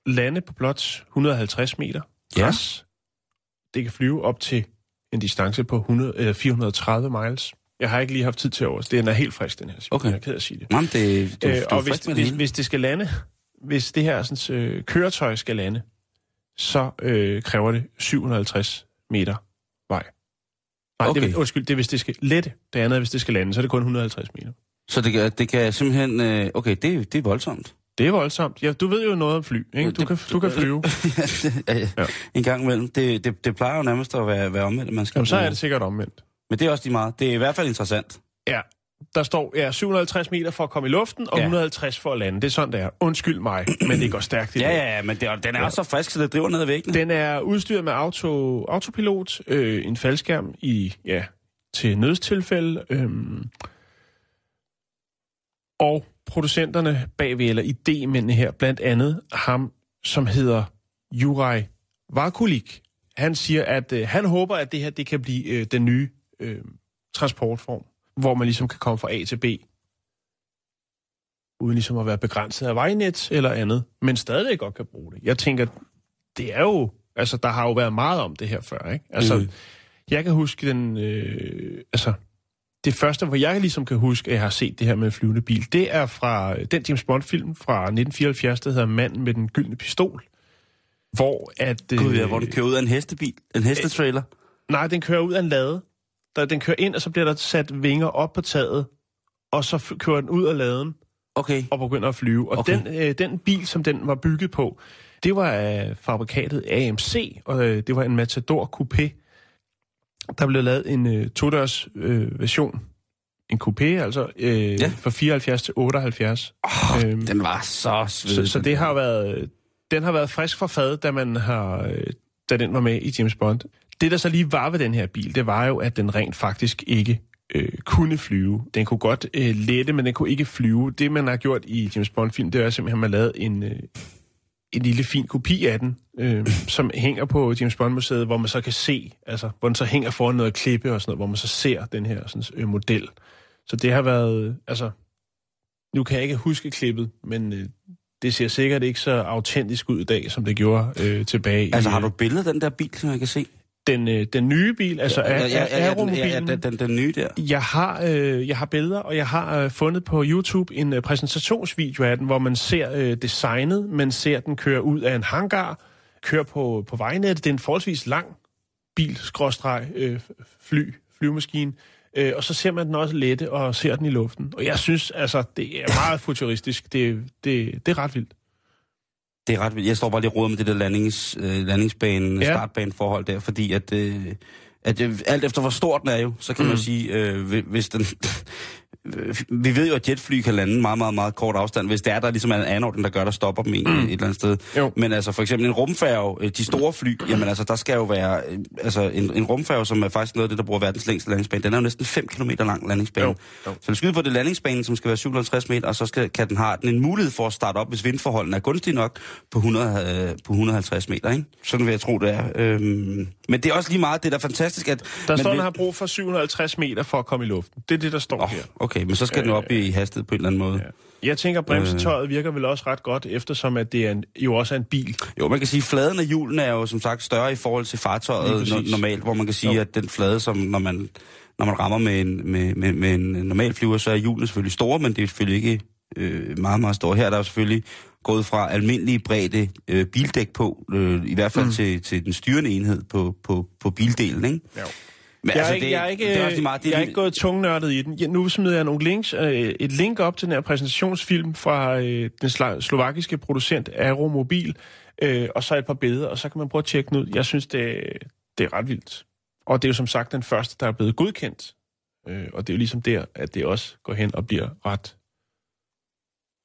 lande på blot 150 meter. Ja. Græs. Det kan flyve op til en distance på 100, øh, 430 miles. Jeg har ikke lige haft tid til over. Den er helt frisk, den her. Simon. Okay. Jeg er ked at sige det. Nå, men det, du, Øh, og er hvis, med det hvis, hvis det skal lande, hvis det her sådan, øh, køretøj skal lande, så øh, kræver det 750 meter vej. Nej, Okay. det, undskyld, det er hvis det skal lette. Det andet er, hvis det skal lande, så er det kun 150 meter. Så det, kan- det kan simpelthen... Øh, okay, det, det er voldsomt. Det er voldsomt. Ja, du ved jo noget om fly, ikke? Du Det- kan, du kan flyve. [LAUGHS] ja, det, ja. En gang imellem. Det, det, det plejer jo nærmest at være, være omvendt, man skal... Jamen, så er det sikkert omvendt. Men det er også lige meget. Det er i hvert fald interessant. Ja, der står ja, 750 meter for at komme i luften, og Ja. ja. 150 for at lande. Det er sådan, det er. Undskyld mig, men det går stærkt i Ja, ja, ja, men det den er også så frisk, så det driver ned ad væggen. Den er udstyret med auto, autopilot, øh, en faldskærm i, ja, til nødstilfælde, øhm, og producenterne bagved, eller idémændene her, blandt andet ham, som hedder Juraj Vakulik. Han siger, at øh, han håber, at det her det kan blive øh, den nye øh, transportform, hvor man ligesom kan komme fra A til B, uden ligesom at være begrænset af vejnet eller andet, men stadig godt kan bruge det. Jeg tænker, det er jo, altså der har jo været meget om det her før, ikke? Altså, mm. jeg kan huske den, øh, altså, det første, hvor jeg ligesom kan huske, at jeg har set det her med flyvende bil, det er fra øh, den James Bond-film fra 1974, der hedder Manden med den gyldne pistol, hvor at... Gud, ja, hvor den kører ud af en hestebil, en hestetrailer. Nej, den kører ud af en lade. Der, den kører ind, og så bliver der sat vinger op på taget, og så kører den ud af laden Okay. og begynder at flyve. Og Okay. den, øh, den bil, som den var bygget på, det var af fabrikatet AMC, og øh, det var en Matador Coupé. Der blev lavet en øh, todørs øh, version. En coupé, altså, øh, Ja. fra 74 til 78. Oh, Øhm, den var så sved. Så, så det har været, den har været frisk fra fad, da, man har, øh, da den var med i James Bond. Det, der så lige var ved den her bil, det var jo, at den rent faktisk ikke øh, kunne flyve. Den kunne godt øh, lette, men den kunne ikke flyve. Det, man har gjort i James Bond-film, det er simpelthen, at man lavet en, øh, en lille fin kopi af den, øh, som hænger på James Bond-museet, hvor man så kan se, altså, hvor den så hænger foran noget klippe og sådan noget, hvor man så ser den her sådan, øh, model. Så det har været, altså, nu kan jeg ikke huske klippet, men øh, det ser sikkert ikke så autentisk ud i dag, som det gjorde øh, tilbage Altså, i har du billedet af den der bil, som jeg kan se? Den, øh, den nye bil, altså ja, ja, ja, ja, den, ja, den, den, den nye der. Jeg har, øh, jeg har billeder, og jeg har øh, fundet på YouTube en øh, præsentationsvideo af den, hvor man ser øh, designet, man ser den køre ud af en hangar, køre på, på vejnettet. Det er en forholdsvis lang bil, skråstreg, øh, fly, flyvemaskine. Øh, og så ser man den også lette og ser den i luften. Og jeg synes, altså, det er meget futuristisk. Det, det, det er ret vildt. Det er ret vildt. Jeg står bare lige roder med det der landings, øh, landingsbane, ja. Startbaneforhold der, fordi at, øh, at øh, alt efter hvor stor den er jo, så kan mm. man sige, øh, hvi- hvis den... vi ved jo, at jetfly kan lande meget, meget, meget kort afstand, hvis det er, der ligesom er en anordning, der gør, der stopper dem mm. et eller andet sted. Jo. Men altså for eksempel en rumfærge, øh, de store fly, jamen altså der skal jo være, øh, altså en, en rumfærge, som er faktisk noget af det, der bruger verdens længste landingsbane, den er jo næsten 5 km lang landingsbane. Jo, jo. Så den skyder på det landingsbane, som skal være 750 meter, og så skal, kan den have den en mulighed for at starte op, hvis vindforholdene er gunstige nok, på, 100, øh, på 150 meter. Ikke? Sådan vil jeg tro, det er. Øhm, men det er også lige meget, det er da fantastisk, at... Der står, men- den har brug for 750 meter for at komme i luften. Det er det, der står Åh, her. okay, men så skal den op i hastighed på en eller anden måde. Ja. Jeg tænker, bremsetøjet virker vel også ret godt, eftersom at det er en, jo også er en bil. Jo, man kan sige, at fladen af hjulen er jo som sagt større i forhold til fartøjet no- normalt, hvor man kan sige, Jo. at den flade, som når man, når man rammer med en, med, med, med en normal flyver, så er hjulene selvfølgelig store, men det er selvfølgelig ikke øh, meget, meget store. Her er der jo selvfølgelig gået fra almindelige bredde øh, bildæk på, øh, i hvert fald mm. til, til den styrende enhed på, på, på bildelen, ikke? Ja. Men Jeg er, ikke, jeg er, ikke, det er også meget, det jeg er ikke gået tungnørdet i den. Nu smider jeg nogle links, øh, et link op til den her præsentationsfilm fra øh, den slovakiske producent Aeromobil, øh, og så et par billeder, og så kan man prøve at tjekke den ud. Jeg synes, det, det er ret vildt. Og det er jo som sagt den første, der er blevet godkendt. Øh, og det er jo ligesom der, at det også går hen og bliver ret,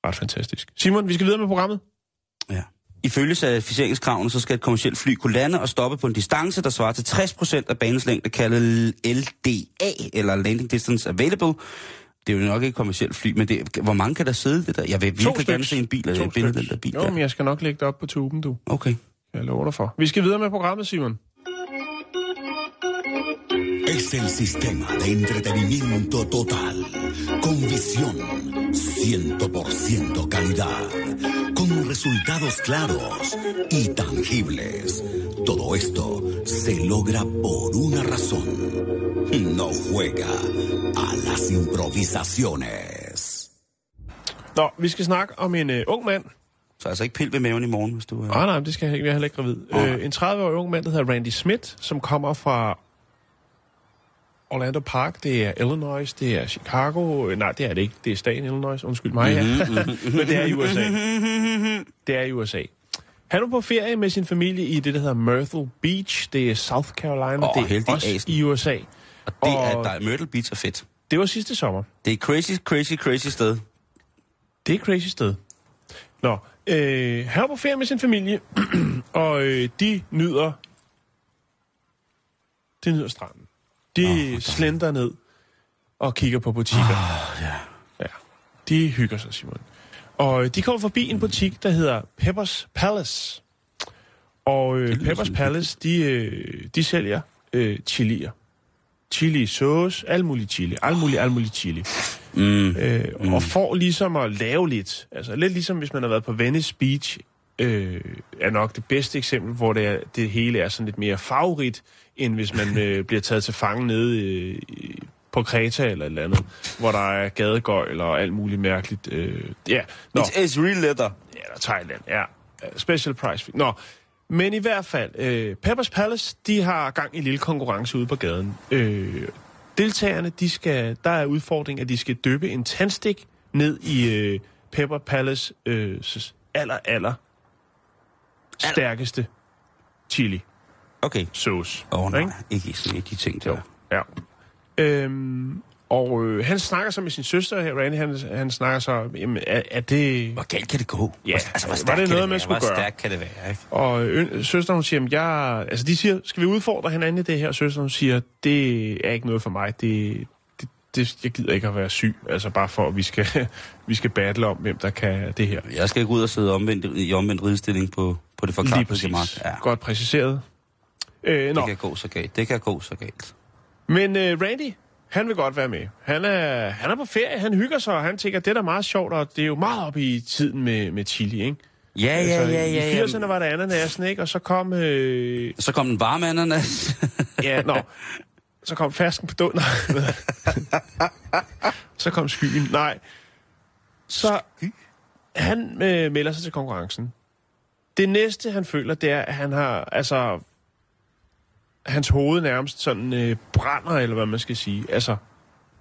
ret fantastisk. Simon, vi skal videre med programmet. Ja. Ifølge certificeringskravene, så skal et kommersielt fly kunne lande og stoppe på en distance, der svarer til 60% af banens længde, kaldet LDA, eller Landing Distance Available. Det er jo nok ikke et kommersielt fly, men det, hvor mange kan der sidde det der? Jeg vil virkelig gerne styks. se en bil, eller To billede den der bil Jo, der. men jeg skal nok lægge det op på tuben, du. Okay. Jeg lover dig for. Vi skal videre med programmet, Simon. Es el sistema de entretenimiento total, con visión, 100% calidad, con resultados claros y tangibles. Todo esto se logra por una razón. No juega a las improvisaciones. Nå, vi skal snakke om en uh, ung mand. Så altså ikke pil ved maven i morgen, hvis du... Nej, nej, det skal jeg ikke. Jeg er heller ikke gravid. Uh, en 30-årig ung mand, der hedder Randy Smith, som kommer fra Orlando Park. Det er Illinois, det er Chicago. Øh, Nej, det er det ikke. Det er staten Illinois. Undskyld mig, Mhm, ja. [LAUGHS] Men det er i USA. Det er i USA. Han er på ferie med sin familie i det, der hedder Myrtle Beach. Det er South Carolina. Åh, det er også asen. i USA. Og det Og- er der Myrtle Beach er fedt. Det var sidste sommer. Det er crazy, crazy, crazy sted. Det er et crazy sted. Nå, øh, han er på ferie med sin familie, [CLEARS THROAT] og øh, de nyder... De nyder stranden. De oh, slender ned og kigger på butikker. Ah, ja. Ja, de hygger sig, Simon. Og øh, de kommer forbi en butik, der hedder Peppers Palace. Og øh, Peppers Palace, de, øh, de sælger øh, chilier. Chili sauce, alt muligt chili, alt muligt, alt muligt chili. Mm. Øh, mm. Og får ligesom at lave lidt. Altså lidt ligesom hvis man har været på Venice Beach, øh, er nok det bedste eksempel, hvor det, er, det hele er sådan lidt mere farverigt, end hvis man øh, bliver taget til fange nede øh, på Kreta eller et eller andet, hvor der er gadegøjl og alt muligt mærkeligt. Øh, ja, nå. It's, it's real leather. Ja, eller Thailand, ja. Special price. Nå, men i hvert fald, øh, Peppers Palace, de har gang i en lille konkurrence ude på gaden. Øh, deltagerne, de skal, der er udfordring, at de skal dyppe en tandstik ned i øh, Pepper Palace øh, aller, aller stærkeste chili Okay. sauce. Åh oh, nej, Ikke? ikke sådan de ting der. Ja. Øhm, og øh, han snakker så med sin søster her, Randy, han, han snakker så, jamen, er, er det... Hvor galt kan det gå? Ja, altså, hvor var stærkt det kan noget, man være? skulle hvor gøre? stærkt kan det være, ikke? Og øh, søsteren hun siger, jamen, jeg, altså de siger, skal vi udfordre hinanden i det her? Og søsteren hun siger, det er ikke noget for mig. Det, det, det, jeg gider ikke at være syg, altså bare for, at vi skal, [LAUGHS] vi skal battle om, hvem der kan det her. Jeg skal ikke ud og sidde omvendt, i omvendt ridestilling på, på det forklarede gemak. Ja, Godt præciseret. Øh, det nå, kan gå så galt. Det kan gå så galt. men øh, Randy, han vil godt være med. Han er, han er på ferie, han hygger sig, og han tænker, det er da meget sjovt, og det er jo meget op i tiden med, med chili, ikke? Ja, ja, ja, ja. I ja. 80'erne var det ananasen, ikke? Og så kom... Øh, Så kom den varme ananas. Ja, nå. Så kom fersken på dund. så kom skyen. Nej. Så han øh, melder sig til konkurrencen. Det næste, han føler, det er, at han har, altså, hans hoved nærmest sådan øh, brænder, eller hvad man skal sige. Altså,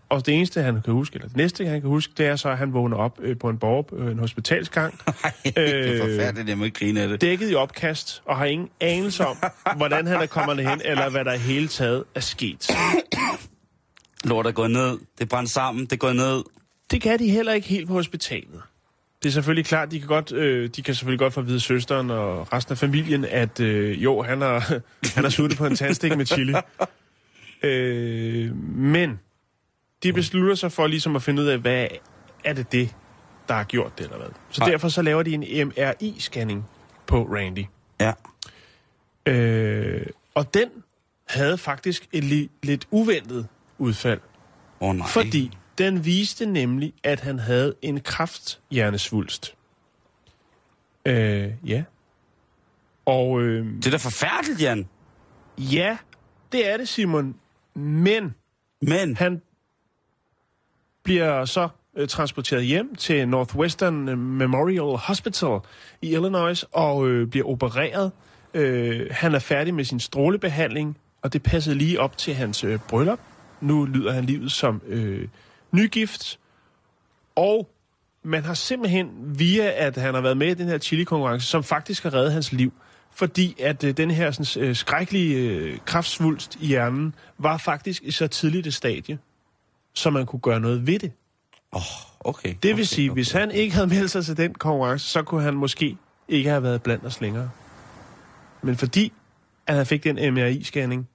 og det eneste, han kan huske, eller det næste, han kan huske, det er så, at han vågner op øh, på en borger, øh, en hospitalsgang, [LAUGHS] det er Øh, forfærdeligt, jeg må ikke grine af det. dækket i opkast, og har ingen anelse om, hvordan han er kommet hen, eller hvad der hele taget er sket. Lort er gået ned. Det brændte sammen. Det gået ned. Det kan de heller ikke helt på hospitalet. Det er selvfølgelig klart, de kan, godt, øh, de kan selvfølgelig godt få at vide søsteren og resten af familien, at øh, jo, han har, [LAUGHS] han har suttet på en tandstik med chili. [LAUGHS] Øh, men de beslutter sig for ligesom at finde ud af, hvad er det det, der har gjort det, eller hvad. Så Nej. derfor så laver de en MRI-scanning på Randy. Ja. Øh, og den havde faktisk et li- lidt uventet udfald. Åh oh, nej. Fordi den viste nemlig, at han havde en krafthjernesvulst. Øh, ja. Og øh, Det er da forfærdeligt, Jan. ja, det er det, Simon. Men Men... han bliver så øh, transporteret hjem til Northwestern øh, Memorial Hospital i Illinois og øh, bliver opereret. Øh, han er færdig med sin strålebehandling, og det passede lige op til hans øh, bryllup. Nu lyder han livet som øh, nygift, og man har simpelthen, via at han har været med i den her chili-konkurrence, som faktisk har reddet hans liv, fordi at øh, den her sådan, øh, skrækkelige øh, kraftsvulst i hjernen var faktisk i så tidligt et stadie, så man kunne gøre noget ved det. Okay. Det vil okay, sige, okay. hvis han ikke havde meldt sig til den konkurrence, så kunne han måske ikke have været blandt os længere. Men fordi at han fik den MRI-scanning,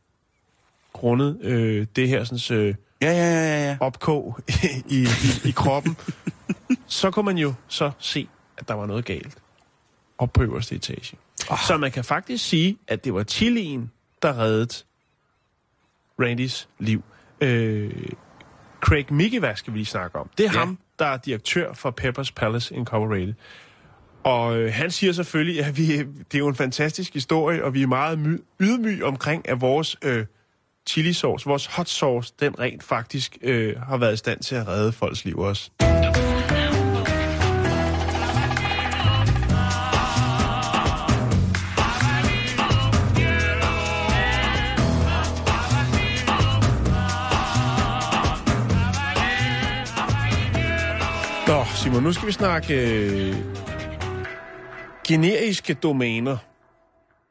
grundet øh, det her sådan, øh, Ja, ja, ja, ja, opkog [LAUGHS] i, i, i kroppen, så kunne man jo så se, at der var noget galt op på øverste etage. Oh. Så man kan faktisk sige, at det var chilien, der reddede Randys liv. Øh, Craig Mikiva skal vi lige snakke om. Det er ja. ham, der er direktør for Peppers Palace Incorporated. Og øh, han siger selvfølgelig, at vi, det er jo en fantastisk historie, og vi er meget my- ydmyge omkring, at vores øh, chili sauce, vores hot sauce, den rent faktisk øh, har været i stand til at redde folks liv også. Nå, Simon, nu skal vi snakke øh, generiske domæner.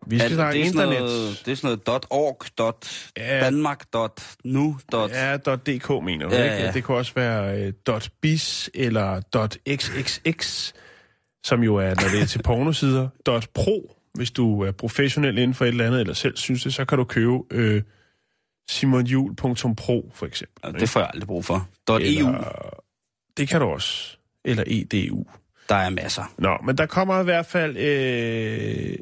Vi skal snakke det, er internet. noget, det er sådan noget .org, dot Ja. Danmark, dot nu, dot... Ja, .dk mener du, Ja, ikke? ja. Det kunne også være uh, .biz eller .xxx, som jo er, når det er til pornosider. [LAUGHS] .pro, hvis du er professionel inden for et eller andet, eller selv synes det, så kan du købe øh, simonjul.pro for eksempel. Ja, det får jeg aldrig brug for. EU, Eller, det kan du også. Eller EDU. der er masser. Nå, men der kommer i hvert fald øh,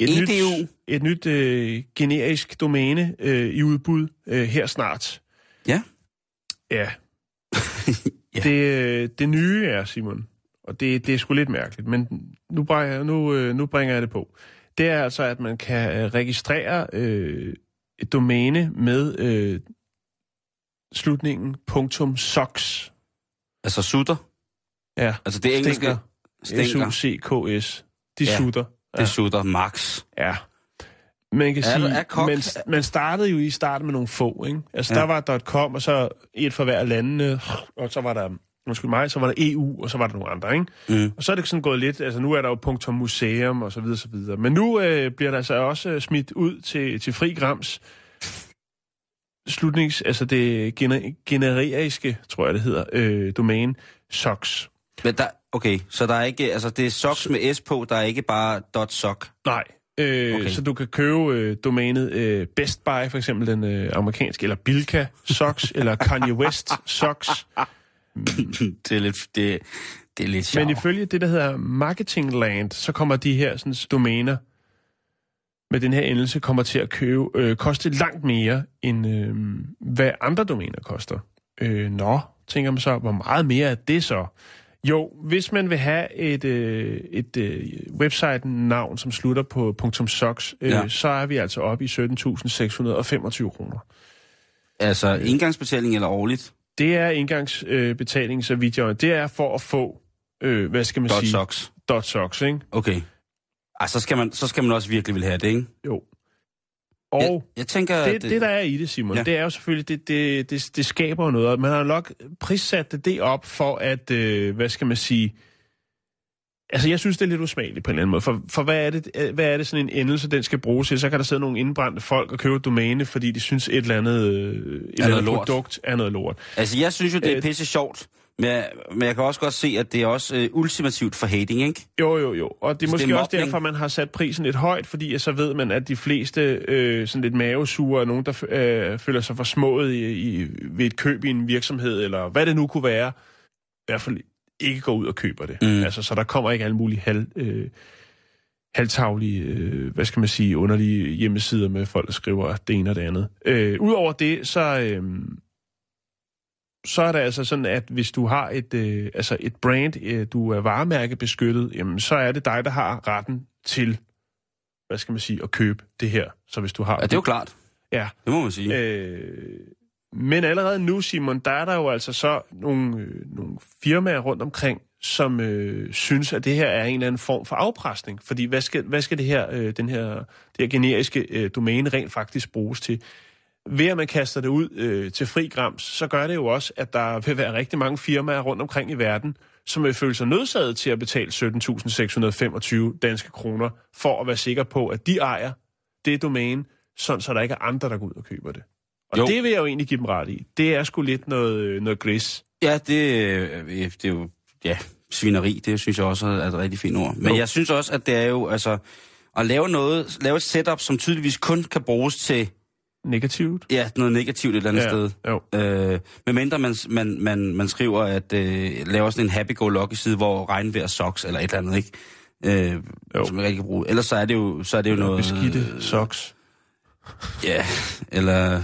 et EDU? nyt, et nyt øh, generisk domæne øh, i udbud øh, her snart. Ja. Ja. [LAUGHS] Ja. Det, øh, det nye er, Simon, og det, det er sgu lidt mærkeligt, men nu bringer, jeg- nu, øh, nu bringer jeg det på. Det er altså, at man kan registrere øh, et domæne med øh, slutningen .sox. Altså sutter. Ja, Altså det engelske... S-U-C-K-S. De ja. sutter. Det sutter max. Ja. Man kan Er sige, er kok- man, man startede jo i starten med nogle få, ikke? Altså, Ja. ja. der var .com, og så et for hver landene, og så var der, undskyld mig, så var der EU, og så var der nogle andre, ikke? Mm. Og så er det sådan gået lidt, altså nu er der jo punktum museum, og så videre, så videre. Men nu øh, bliver der altså også øh, smidt ud til, til fri grams slutnings, altså det gener, generiske, tror jeg det hedder, øh, domæne, SOX. Men der, okay, så der er ikke... Altså det er socks med S på, der er ikke bare dot sock. Nej. Øh, Okay. okay. Så du kan købe øh, domænet øh, Best Buy, for eksempel den øh, amerikanske, eller Bilka Socks, [LAUGHS] eller Kanye West Socks. det er lidt... Det, det er lidt sjovt. Men ifølge det, der hedder Marketingland, så kommer de her sådan, domæner med den her endelse kommer til at købe, øh, koste langt mere, end øh, hvad andre domæner koster. Øh, nå, tænker man så, hvor meget mere er det så? Jo, hvis man vil have et, øh, et øh, website-navn, som slutter på .sox, øh, Ja. så er vi altså oppe i 17.625 kroner. Altså indgangsbetaling eller årligt? Det er indgangsbetaling, øh, så vidt jeg Det er for at få, øh, hvad skal man Dot sige? socks. Dot socks, ikke? Okay. Ej, så skal, man, så skal man også virkelig vil have det, ikke? Jo. Og jeg, jeg tænker, det, det, der er i det, Simon, Ja. det er jo selvfølgelig, det, det, det, det skaber noget. Og Man har nok prissat det, det op for at, øh, hvad skal man sige... Altså, jeg synes, det er lidt usmageligt på en eller anden måde. For, for hvad, er det, øh, hvad er det sådan en endelse, den skal bruges til? Så kan der sidde nogle indbrændte folk og købe et domæne, fordi de synes, et eller andet, øh, et eller andet lort. produkt er noget lort. Altså, jeg synes jo, det er Øh, pisse sjovt. Men jeg, men jeg kan også godt se, at det er også øh, ultimativt for hating, ikke? Jo, jo, jo. Og det er Så det måske er også derfor, man har sat prisen lidt højt, fordi så ved man, at de fleste øh, sådan lidt mavesure er nogen, der øh, føler sig forsmået i, i, ved et køb i en virksomhed, eller hvad det nu kunne være, i hvert fald ikke går ud og køber det. Mm. Altså, så der kommer ikke alle mulige halv, øh, halvtaglige, øh, hvad skal man sige, underlige hjemmesider med folk, der skriver det ene og det andet. Øh, Udover det, så... Øh, så er det altså sådan, at hvis du har et, øh, altså et brand, øh, du er varemærkebeskyttet, jamen så er det dig, der har retten til, hvad skal man sige, at købe det her. Så hvis du har... Ja, det er jo klart. Ja. Det må man sige. Øh, men allerede nu, Simon, der er der jo altså så nogle, øh, nogle firmaer rundt omkring, som øh, synes, at det her er en eller anden form for afpresning. Fordi hvad skal, hvad skal det her, øh, den her, det her generiske øh, domæne rent faktisk bruges til? Ved at man kaster det ud øh, til fri grams, så gør det jo også, at der vil være rigtig mange firmaer rundt omkring i verden, som vil føle sig nødsaget til at betale 17.625 danske kroner, for at være sikker på, at de ejer det domæne, sådan så der ikke er andre, der går ud og køber det. Og Jo. det vil jeg jo egentlig give dem ret i. Det er sgu lidt noget, øh, noget gris. Ja, det, øh, det er jo... Ja, svineri, det synes jeg også er et rigtig fint ord. Men Jo. jeg synes også, at det er jo, altså... At lave noget, lave et setup, som tydeligvis kun kan bruges til Negativt. ja, noget negativt et eller andet Ja, sted. jo. Øh, medmindre man, man, man, man skriver, at øh, laver sådan en happy-go-lucky side, hvor regnvejr socks eller et eller andet, ikke? Øh, Jo. som man rigtig kan bruge. Ellers så er det jo, så er det jo noget... Beskidte socks. Ja, eller...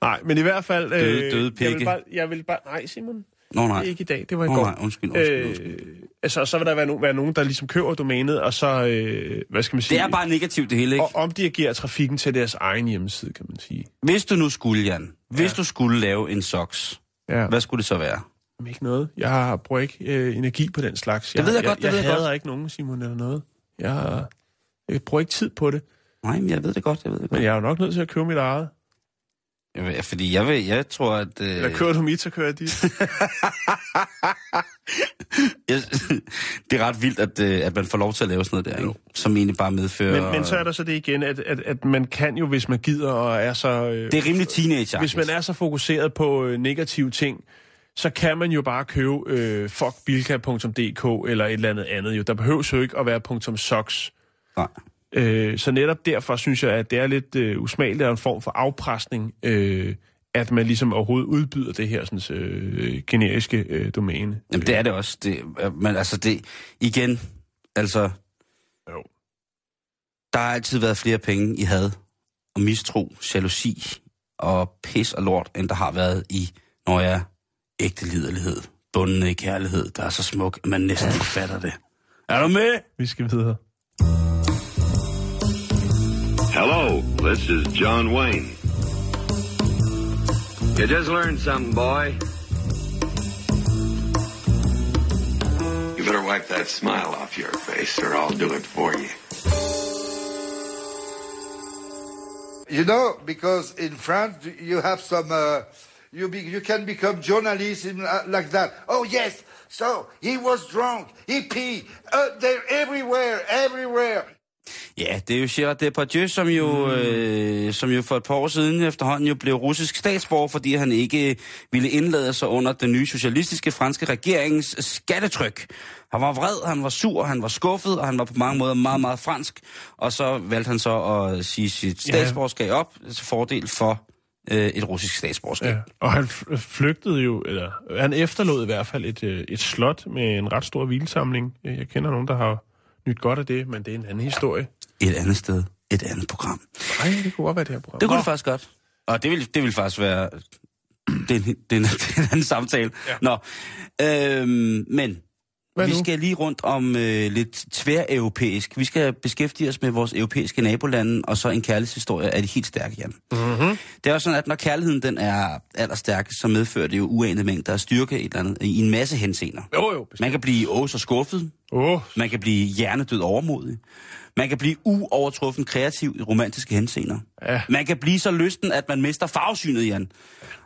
Nej, men i hvert fald... Døde- døde jeg pikke. vil bare, jeg vil bare... Nej, Simon. Nå nej. Ikke i dag. Det var i Nå, går. nej, undskyld, undskyld, undskyld. Øh, altså, så vil der være, no- være nogen, der ligesom køber domænet, og så... Øh, hvad skal man sige? Det er bare negativt det hele, ikke? Og omdirigerer trafikken til deres egen hjemmeside, kan man sige. Hvis du nu skulle, Jan, hvis Ja. du skulle lave en socks, Ja. hvad skulle det så være? Jamen, ikke noget. Jeg har- bruger ikke øh, energi på den slags. Det ved jeg godt, det jeg, ved jeg jeg hader godt. ikke nogen, Simon, eller noget. Jeg, jeg bruger ikke tid på det. Nej, men jeg ved det godt, jeg ved det godt. Men jeg er jo nok nødt til at købe mit eget. Fordi jeg, vil, jeg tror, at... Øh, Eller kører du mit, så kører jeg dit. [LAUGHS] jeg, det er ret vildt, at, øh, at man får lov til at lave sådan noget der, ikke? som egentlig bare medfører... Men, men så er der så det igen, at, at, at man kan jo, hvis man gider og er så... Øh, Det er rimelig teenager Hvis man er så fokuseret på øh, negative ting, så kan man jo bare købe øh, fuckbilka.dk eller et eller andet andet. Jo. Der behøves jo ikke at være .socks. Nej. Øh, så netop derfor synes jeg, at det er lidt øh, usmageligt og en form for afpresning, øh, at man ligesom overhovedet udbyder det her sådan, øh, generiske øh, domæne. Jamen, det er det også. Det, men altså, det... Igen, altså... Jo. Der har altid været flere penge i had og mistro, jalousi og pis og lort, end der har været i, når jeg ægte liderlighed, bundne i kærlighed, der er så smuk, at man næsten ikke fatter det. Er du med? Vi skal videre. Hello, this is John Wayne. You just learned something, boy. You better wipe that smile off your face, or I'll do it for you. You know, because in France you have some, uh, you be, you can become journalist in, uh, like that. Oh yes, so he was drunk, he pee, uh, they're everywhere, everywhere. Ja, det er jo Gerard Depardieu, som jo, mm. øh, som jo for et par år siden efterhånden jo blev russisk statsborger, fordi han ikke ville indlade sig under den nye socialistiske franske regerings skattetryk. Han var vred, han var sur, han var skuffet, og han var på mange måder meget, meget fransk. Og så valgte han så at sige sit statsborgerskab op til fordel for øh, et russisk statsborgerskab. Ja, og han f- flygtede jo, eller han efterlod i hvert fald et, øh, et slot med en ret stor hvilsamling. Jeg kender nogen, der har nyt godt af det, men det er en anden historie. Et andet sted, et andet program. Nej, det kunne godt være det her program. Det kunne det faktisk godt. Og det vil, det vil faktisk være... Det er en, det er en, det er en anden samtale. Ja. Nå, øhm, men Hvad vi nu? skal lige rundt om øh, lidt tværeuropæisk. Vi skal beskæftige os med vores europæiske nabolande, og så en kærlighedshistorie af de helt stærke, Jan. Mm-hmm. Det er jo sådan, at når kærligheden den er allerstærkest, så medfører det jo uanede mængder af styrke et eller andet, i en masse henseender. Jo, jo. Man kan blive åh så skuffet. Oh. Man kan blive hjernedød overmodig. Man kan blive uovertruffen kreativ i romantiske henseender. Ja. Man kan blive så lysten, at man mister farvesynet, Jan.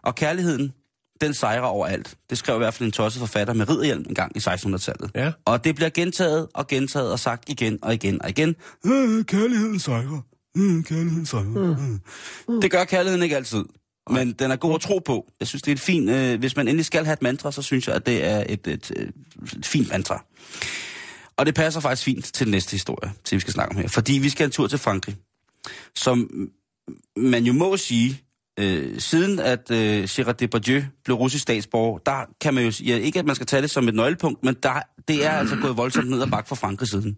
Og kærligheden, den sejrer overalt. Det skrev i hvert fald en tosset forfatter med ridderhjelm en gang i 1600-tallet. Ja. Og det bliver gentaget og gentaget og sagt igen og igen og igen. Øh, kærligheden sejrer. Øh, kærligheden sejrer. Øh. Det gør kærligheden ikke altid. Men den er god at tro på. Jeg synes, det er et fint... Øh, hvis man endelig skal have et mantra, så synes jeg, at det er et, et, et, et fint mantra. Og det passer faktisk fint til den næste historie, til vi skal snakke om her. Fordi vi skal en tur til Frankrig, som man jo må sige, øh, siden at øh, Gérard Depardieu blev russisk statsborger, der kan man jo ja, ikke at man skal tage det som et nøglepunkt, men der, det er altså gået voldsomt ned ad bakke for Frankrig siden.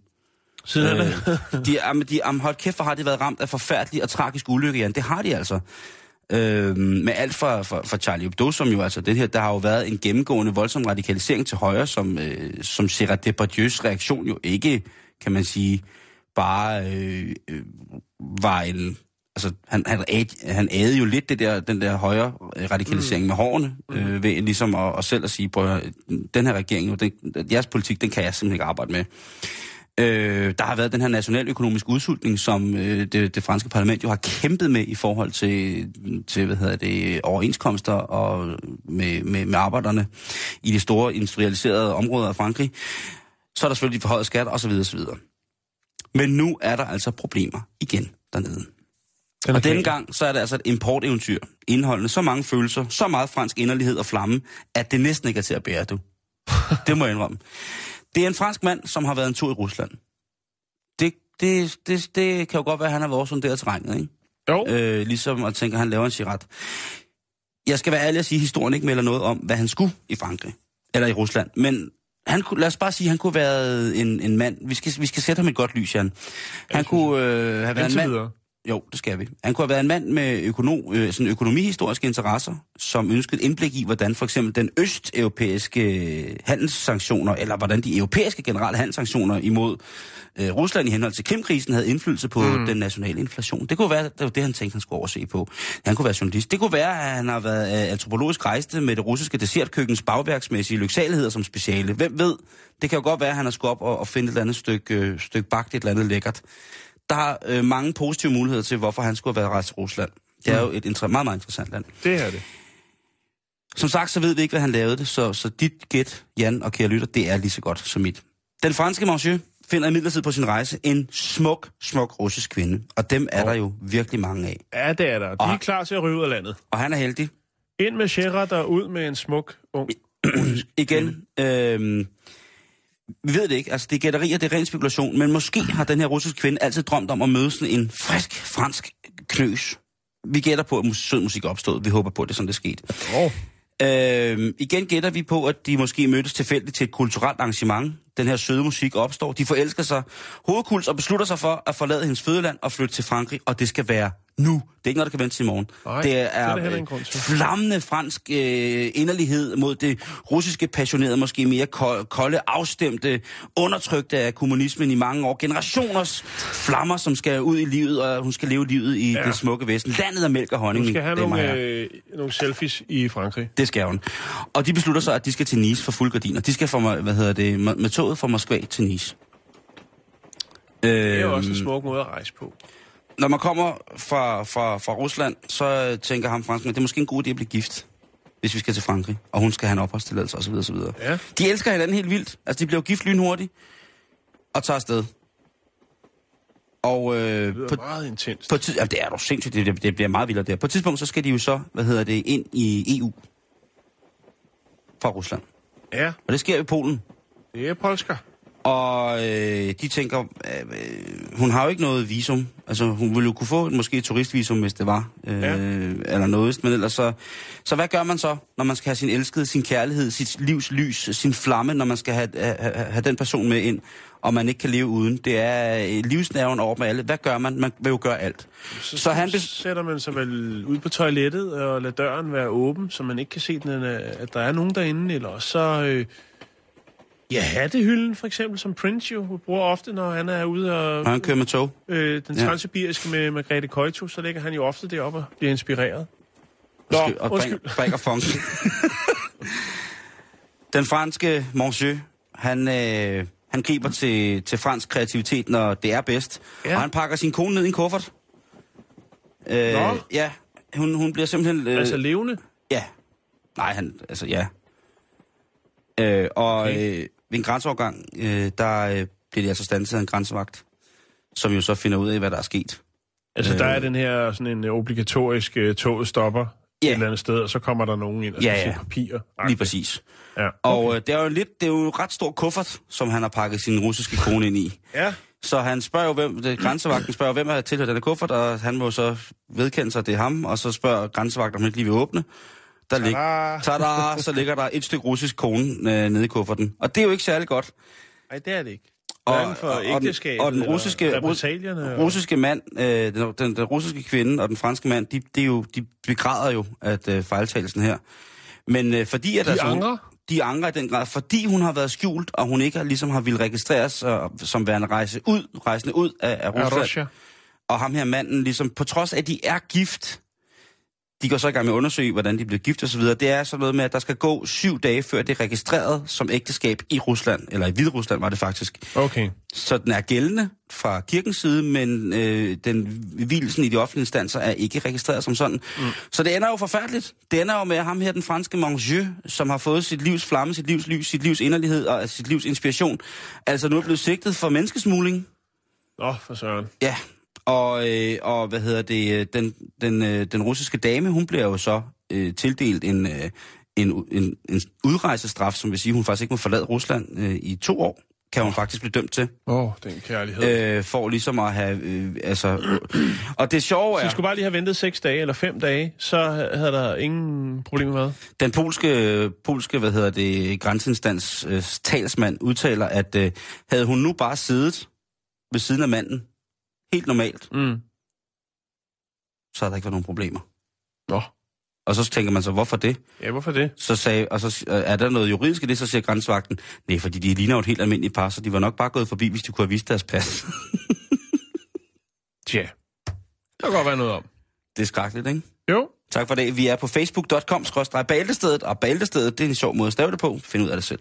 Siden øh, de, jamen, de, jamen, hold kæft, hvor har de været ramt af forfærdelig og tragisk ulykke, Jan. Det har de altså. Øh, med alt fra, fra, fra Charlie Hebdo, som jo altså det her, der har jo været en gennemgående voldsom radikalisering til højre, som, øh, som Gérard Depardieu's reaktion jo ikke, kan man sige, bare øh, øh, var en... Altså, han, han, æd, han ædede jo lidt det der, den der højre øh, radikalisering mm. med hårene, øh, ved ligesom at, at selv at sige, på den her regering, den, jeres politik, den kan jeg simpelthen ikke arbejde med. Øh, der har været den her nationaløkonomisk udsultning, som øh, det, det franske parlament jo har kæmpet med i forhold til, til hvad hedder det, overenskomster og med, med, med arbejderne i de store industrialiserede områder af Frankrig. Så er der selvfølgelig de forhøjede skatter osv. osv. Men nu er der altså problemer igen dernede. Den og denne gang, så er det altså et importeventyr, indeholdende så mange følelser, så meget fransk inderlighed og flamme, at det næsten ikke er til at bære, du. [LAUGHS] Det må jeg indrømme. Det er en fransk mand, som har været en tur i Rusland. Det, det, det, det kan jo godt være, at han har været sonderet terrænet, ikke? Jo. Øh, ligesom at tænke, at han laver en cigaret. Jeg skal være ærlig at sige, at historien ikke melder noget om, hvad han skulle i Frankrig. Eller i Rusland. Men han kunne, lad os bare sige, at han kunne have været en, en mand. Vi skal, vi skal sætte ham et godt lys, Jan. Han kunne øh, have været en mand... Jo, det skal vi. Han kunne have været en mand med økonom, øh, sådan økonomihistoriske interesser, som ønskede indblik i, hvordan for eksempel den østeuropæiske handelssanktioner, eller hvordan de europæiske generelle handelssanktioner imod øh, Rusland i henhold til Krimkrisen havde indflydelse på mm. den nationale inflation. Det kunne være, det var det, han tænkte, han skulle overse på. Han kunne være journalist. Det kunne være, at han har været øh, antropologisk rejste med det russiske dessertkøkkens bagværksmæssige lyksaligheder som speciale. Hvem ved? Det kan jo godt være, at han har skulle op og, og finde et eller andet stykke, øh, stykke bagt, et eller andet lækkert. Der er øh, mange positive muligheder til, hvorfor han skulle have været rejst til Rusland. Det er jo et inter- meget, meget interessant land. Det er det. Som sagt, så ved vi ikke, hvad han lavede det, så, så dit gæt, Jan og kære lytter, det er lige så godt som mit. Den franske monsieur finder imidlertid på sin rejse en smuk, smuk russisk kvinde, og dem er oh. der jo virkelig mange af. Ja, det er der. De Og- er klar til at ryge ud af landet. Og han er heldig. Ind med Sherat og ud med en smuk ung. [CLEARS THROAT] Igen, øh, vi ved det ikke, altså det er gætterier, det er ren spekulation, men måske har den her russiske kvinde altid drømt om at møde sådan en frisk fransk knøs. Vi gætter på, at sød musik opstået. Vi håber på, at det er sådan, det er sket. Oh. Øh, igen gætter vi på, at de måske mødtes tilfældigt til et kulturelt arrangement. Den her søde musik opstår. De forelsker sig hovedkuls og beslutter sig for at forlade hendes fødeland og flytte til Frankrig, og det skal være nu. Det er ikke noget, der kan vente til i morgen. Nej, det det er er, der øh, ingen grund til. flammende fransk øh, inderlighed mod det russiske passionerede, måske mere ko- kolde, afstemte, undertrykte af kommunismen i mange år. Generationers flammer, som skal ud i livet, og hun skal leve livet i ja. det smukke vesten. Landet af mælk og honning. Du skal have nogle, øh, nogle selfies i Frankrig. Det skal hun. Og de beslutter sig, at de skal til Nice for fuld gardiner. De skal fra, hvad hedder det, med toget fra Moskva til Nice. Det er jo Øhm, også en smuk måde at rejse på. Når man kommer fra, fra, fra Rusland, så tænker ham franskmand, det er måske en god idé at blive gift, hvis vi skal til Frankrig, og hun skal have en opholdstilladelse osv. osv. Ja. De elsker hinanden helt vildt. Altså, de bliver gift lynhurtigt og tager afsted. Og øh, Det på, meget intenst. på tid, jamen, det er jo sindssygt, det, det, det bliver meget vildere der. På et tidspunkt, så skal de jo så, hvad hedder det, ind i EU fra Rusland. Ja, Og det sker i Polen. det er polsker. Og øh, de tænker, øh, øh, hun har jo ikke noget visum. Altså, hun ville jo kunne få et, måske et turistvisum, hvis det var. Øh, Ja. Eller noget, men ellers så... Så hvad gør man så, når man skal have sin elskede, sin kærlighed, sit livs lys, sin flamme, når man skal have, have, have den person med ind, og man ikke kan leve uden? Det er øh, livsnerven over med alle. Hvad gør man? Man vil jo gøre alt. Så, Så han sætter man sig vel ud på toilettet og lader døren være åben, så man ikke kan se, den, er- at der er nogen derinde. Eller så... Øh, ja, hattehylden for eksempel, som Prince jo bruger ofte, når han er ude og... Og han kører med tog. Øh, den Ja. transsibiriske med Margrethe Køjto, så ligger han jo ofte deroppe og bliver inspireret. Nå, Undskyld, og undskyld. bringer, bringer [LAUGHS] funk. Den franske monsieur, han, øh, han griber til, til fransk kreativitet, når det er bedst. Ja. Ja. Og han pakker sin kone ned i en kuffert. Øh, Nå. Ja, hun, hun bliver simpelthen... Øh, Altså levende. Ja. Nej, han... Altså, ja. Øh, og Okay. øh, ved en grænseovergang, øh, der øh, bliver de altså standset af en grænsevagt, som jo så finder ud af, hvad der er sket. Altså, der Øh. er den her sådan en øh, obligatorisk uh, toget stopper Ja. et eller andet sted, og så kommer der nogen ind og skal ja. se papirer. Lige præcis. Ja. Og øh, det er jo lidt, det er jo en ret stor kuffert, som han har pakket sin russiske kone ind i. Ja, Så han spørger jo, hvem, det, grænsevagten spørger, hvem er tilhørt denne kuffert, og han må så vedkende sig, at det er ham, og så spørger grænsevagten, om han ikke lige vil åbne. Der lig, tada, så ligger der et stykke russisk kone øh, nede i kufferten. Og det er jo ikke særlig godt. nej, det er det ikke. Og- Hverken for og- og den- ægteskabet og den russiske- og- russiske mand, øh, den, den, den russiske kvinde og den franske mand, de, de, er jo, de begræder jo at øh, fejltagelsen her. Men øh, fordi at De altså, hun- angrer? De angrer i den grad, fordi hun har været skjult, og hun ikke har, ligesom har ville registreres øh, som værende rejse ud, rejsende ud af, af Ja, Rusland. Russia. Og ham her manden, ligesom, på trods af, at de er gift, de går så i gang med at undersøge, hvordan de bliver gift osv. Det er sådan noget med, at der skal gå syv dage, før det er registreret som ægteskab i Rusland, eller i Hvide Rusland var det faktisk. Okay. Så den er gældende fra kirkens side, men øh, den hvilelsen i de offentlige instanser er ikke registreret som sådan. Mm. Så det ender jo forfærdeligt. Det ender jo med ham her, den franske monsieur, som har fået sit livs flamme, sit livs lys, sit livs inderlighed og sit livs inspiration. Altså nu er blevet sigtet for menneskesmugling. Nå, for søren. Ja, og, øh, og hvad hedder det, øh, den, den, øh, den russiske dame, hun bliver jo så øh, tildelt en, øh, en, en, en udrejsestraf, som vil sige, hun faktisk ikke må forlade Rusland øh, i to år, kan hun faktisk blive dømt til. Åh, oh, den kærlighed. Øh, for ligesom at have, øh, altså... Og det sjove Så er, vi skulle bare lige have ventet seks dage eller fem dage, så havde der ingen problemer med. den polske, polske, hvad hedder det, grænseinstans øh, talsmand udtaler, at øh, havde hun nu bare siddet ved siden af manden, helt normalt, Mm. så havde der ikke været nogen problemer. Nå. Og så tænker man så, hvorfor det? Ja, hvorfor det? Så sagde, og så øh, er der noget juridisk i det, så siger grænsevagten, nej, fordi de ligner jo et helt almindeligt par, så de var nok bare gået forbi, hvis de kunne have vist deres pas. [LAUGHS] Tja. Der kan godt være noget om. det er skrækkeligt, ikke? Jo. Tak for det. Vi er på facebook.com bæltestedet, og bæltestedet, det er en sjov måde at stave det på. Find ud af det selv.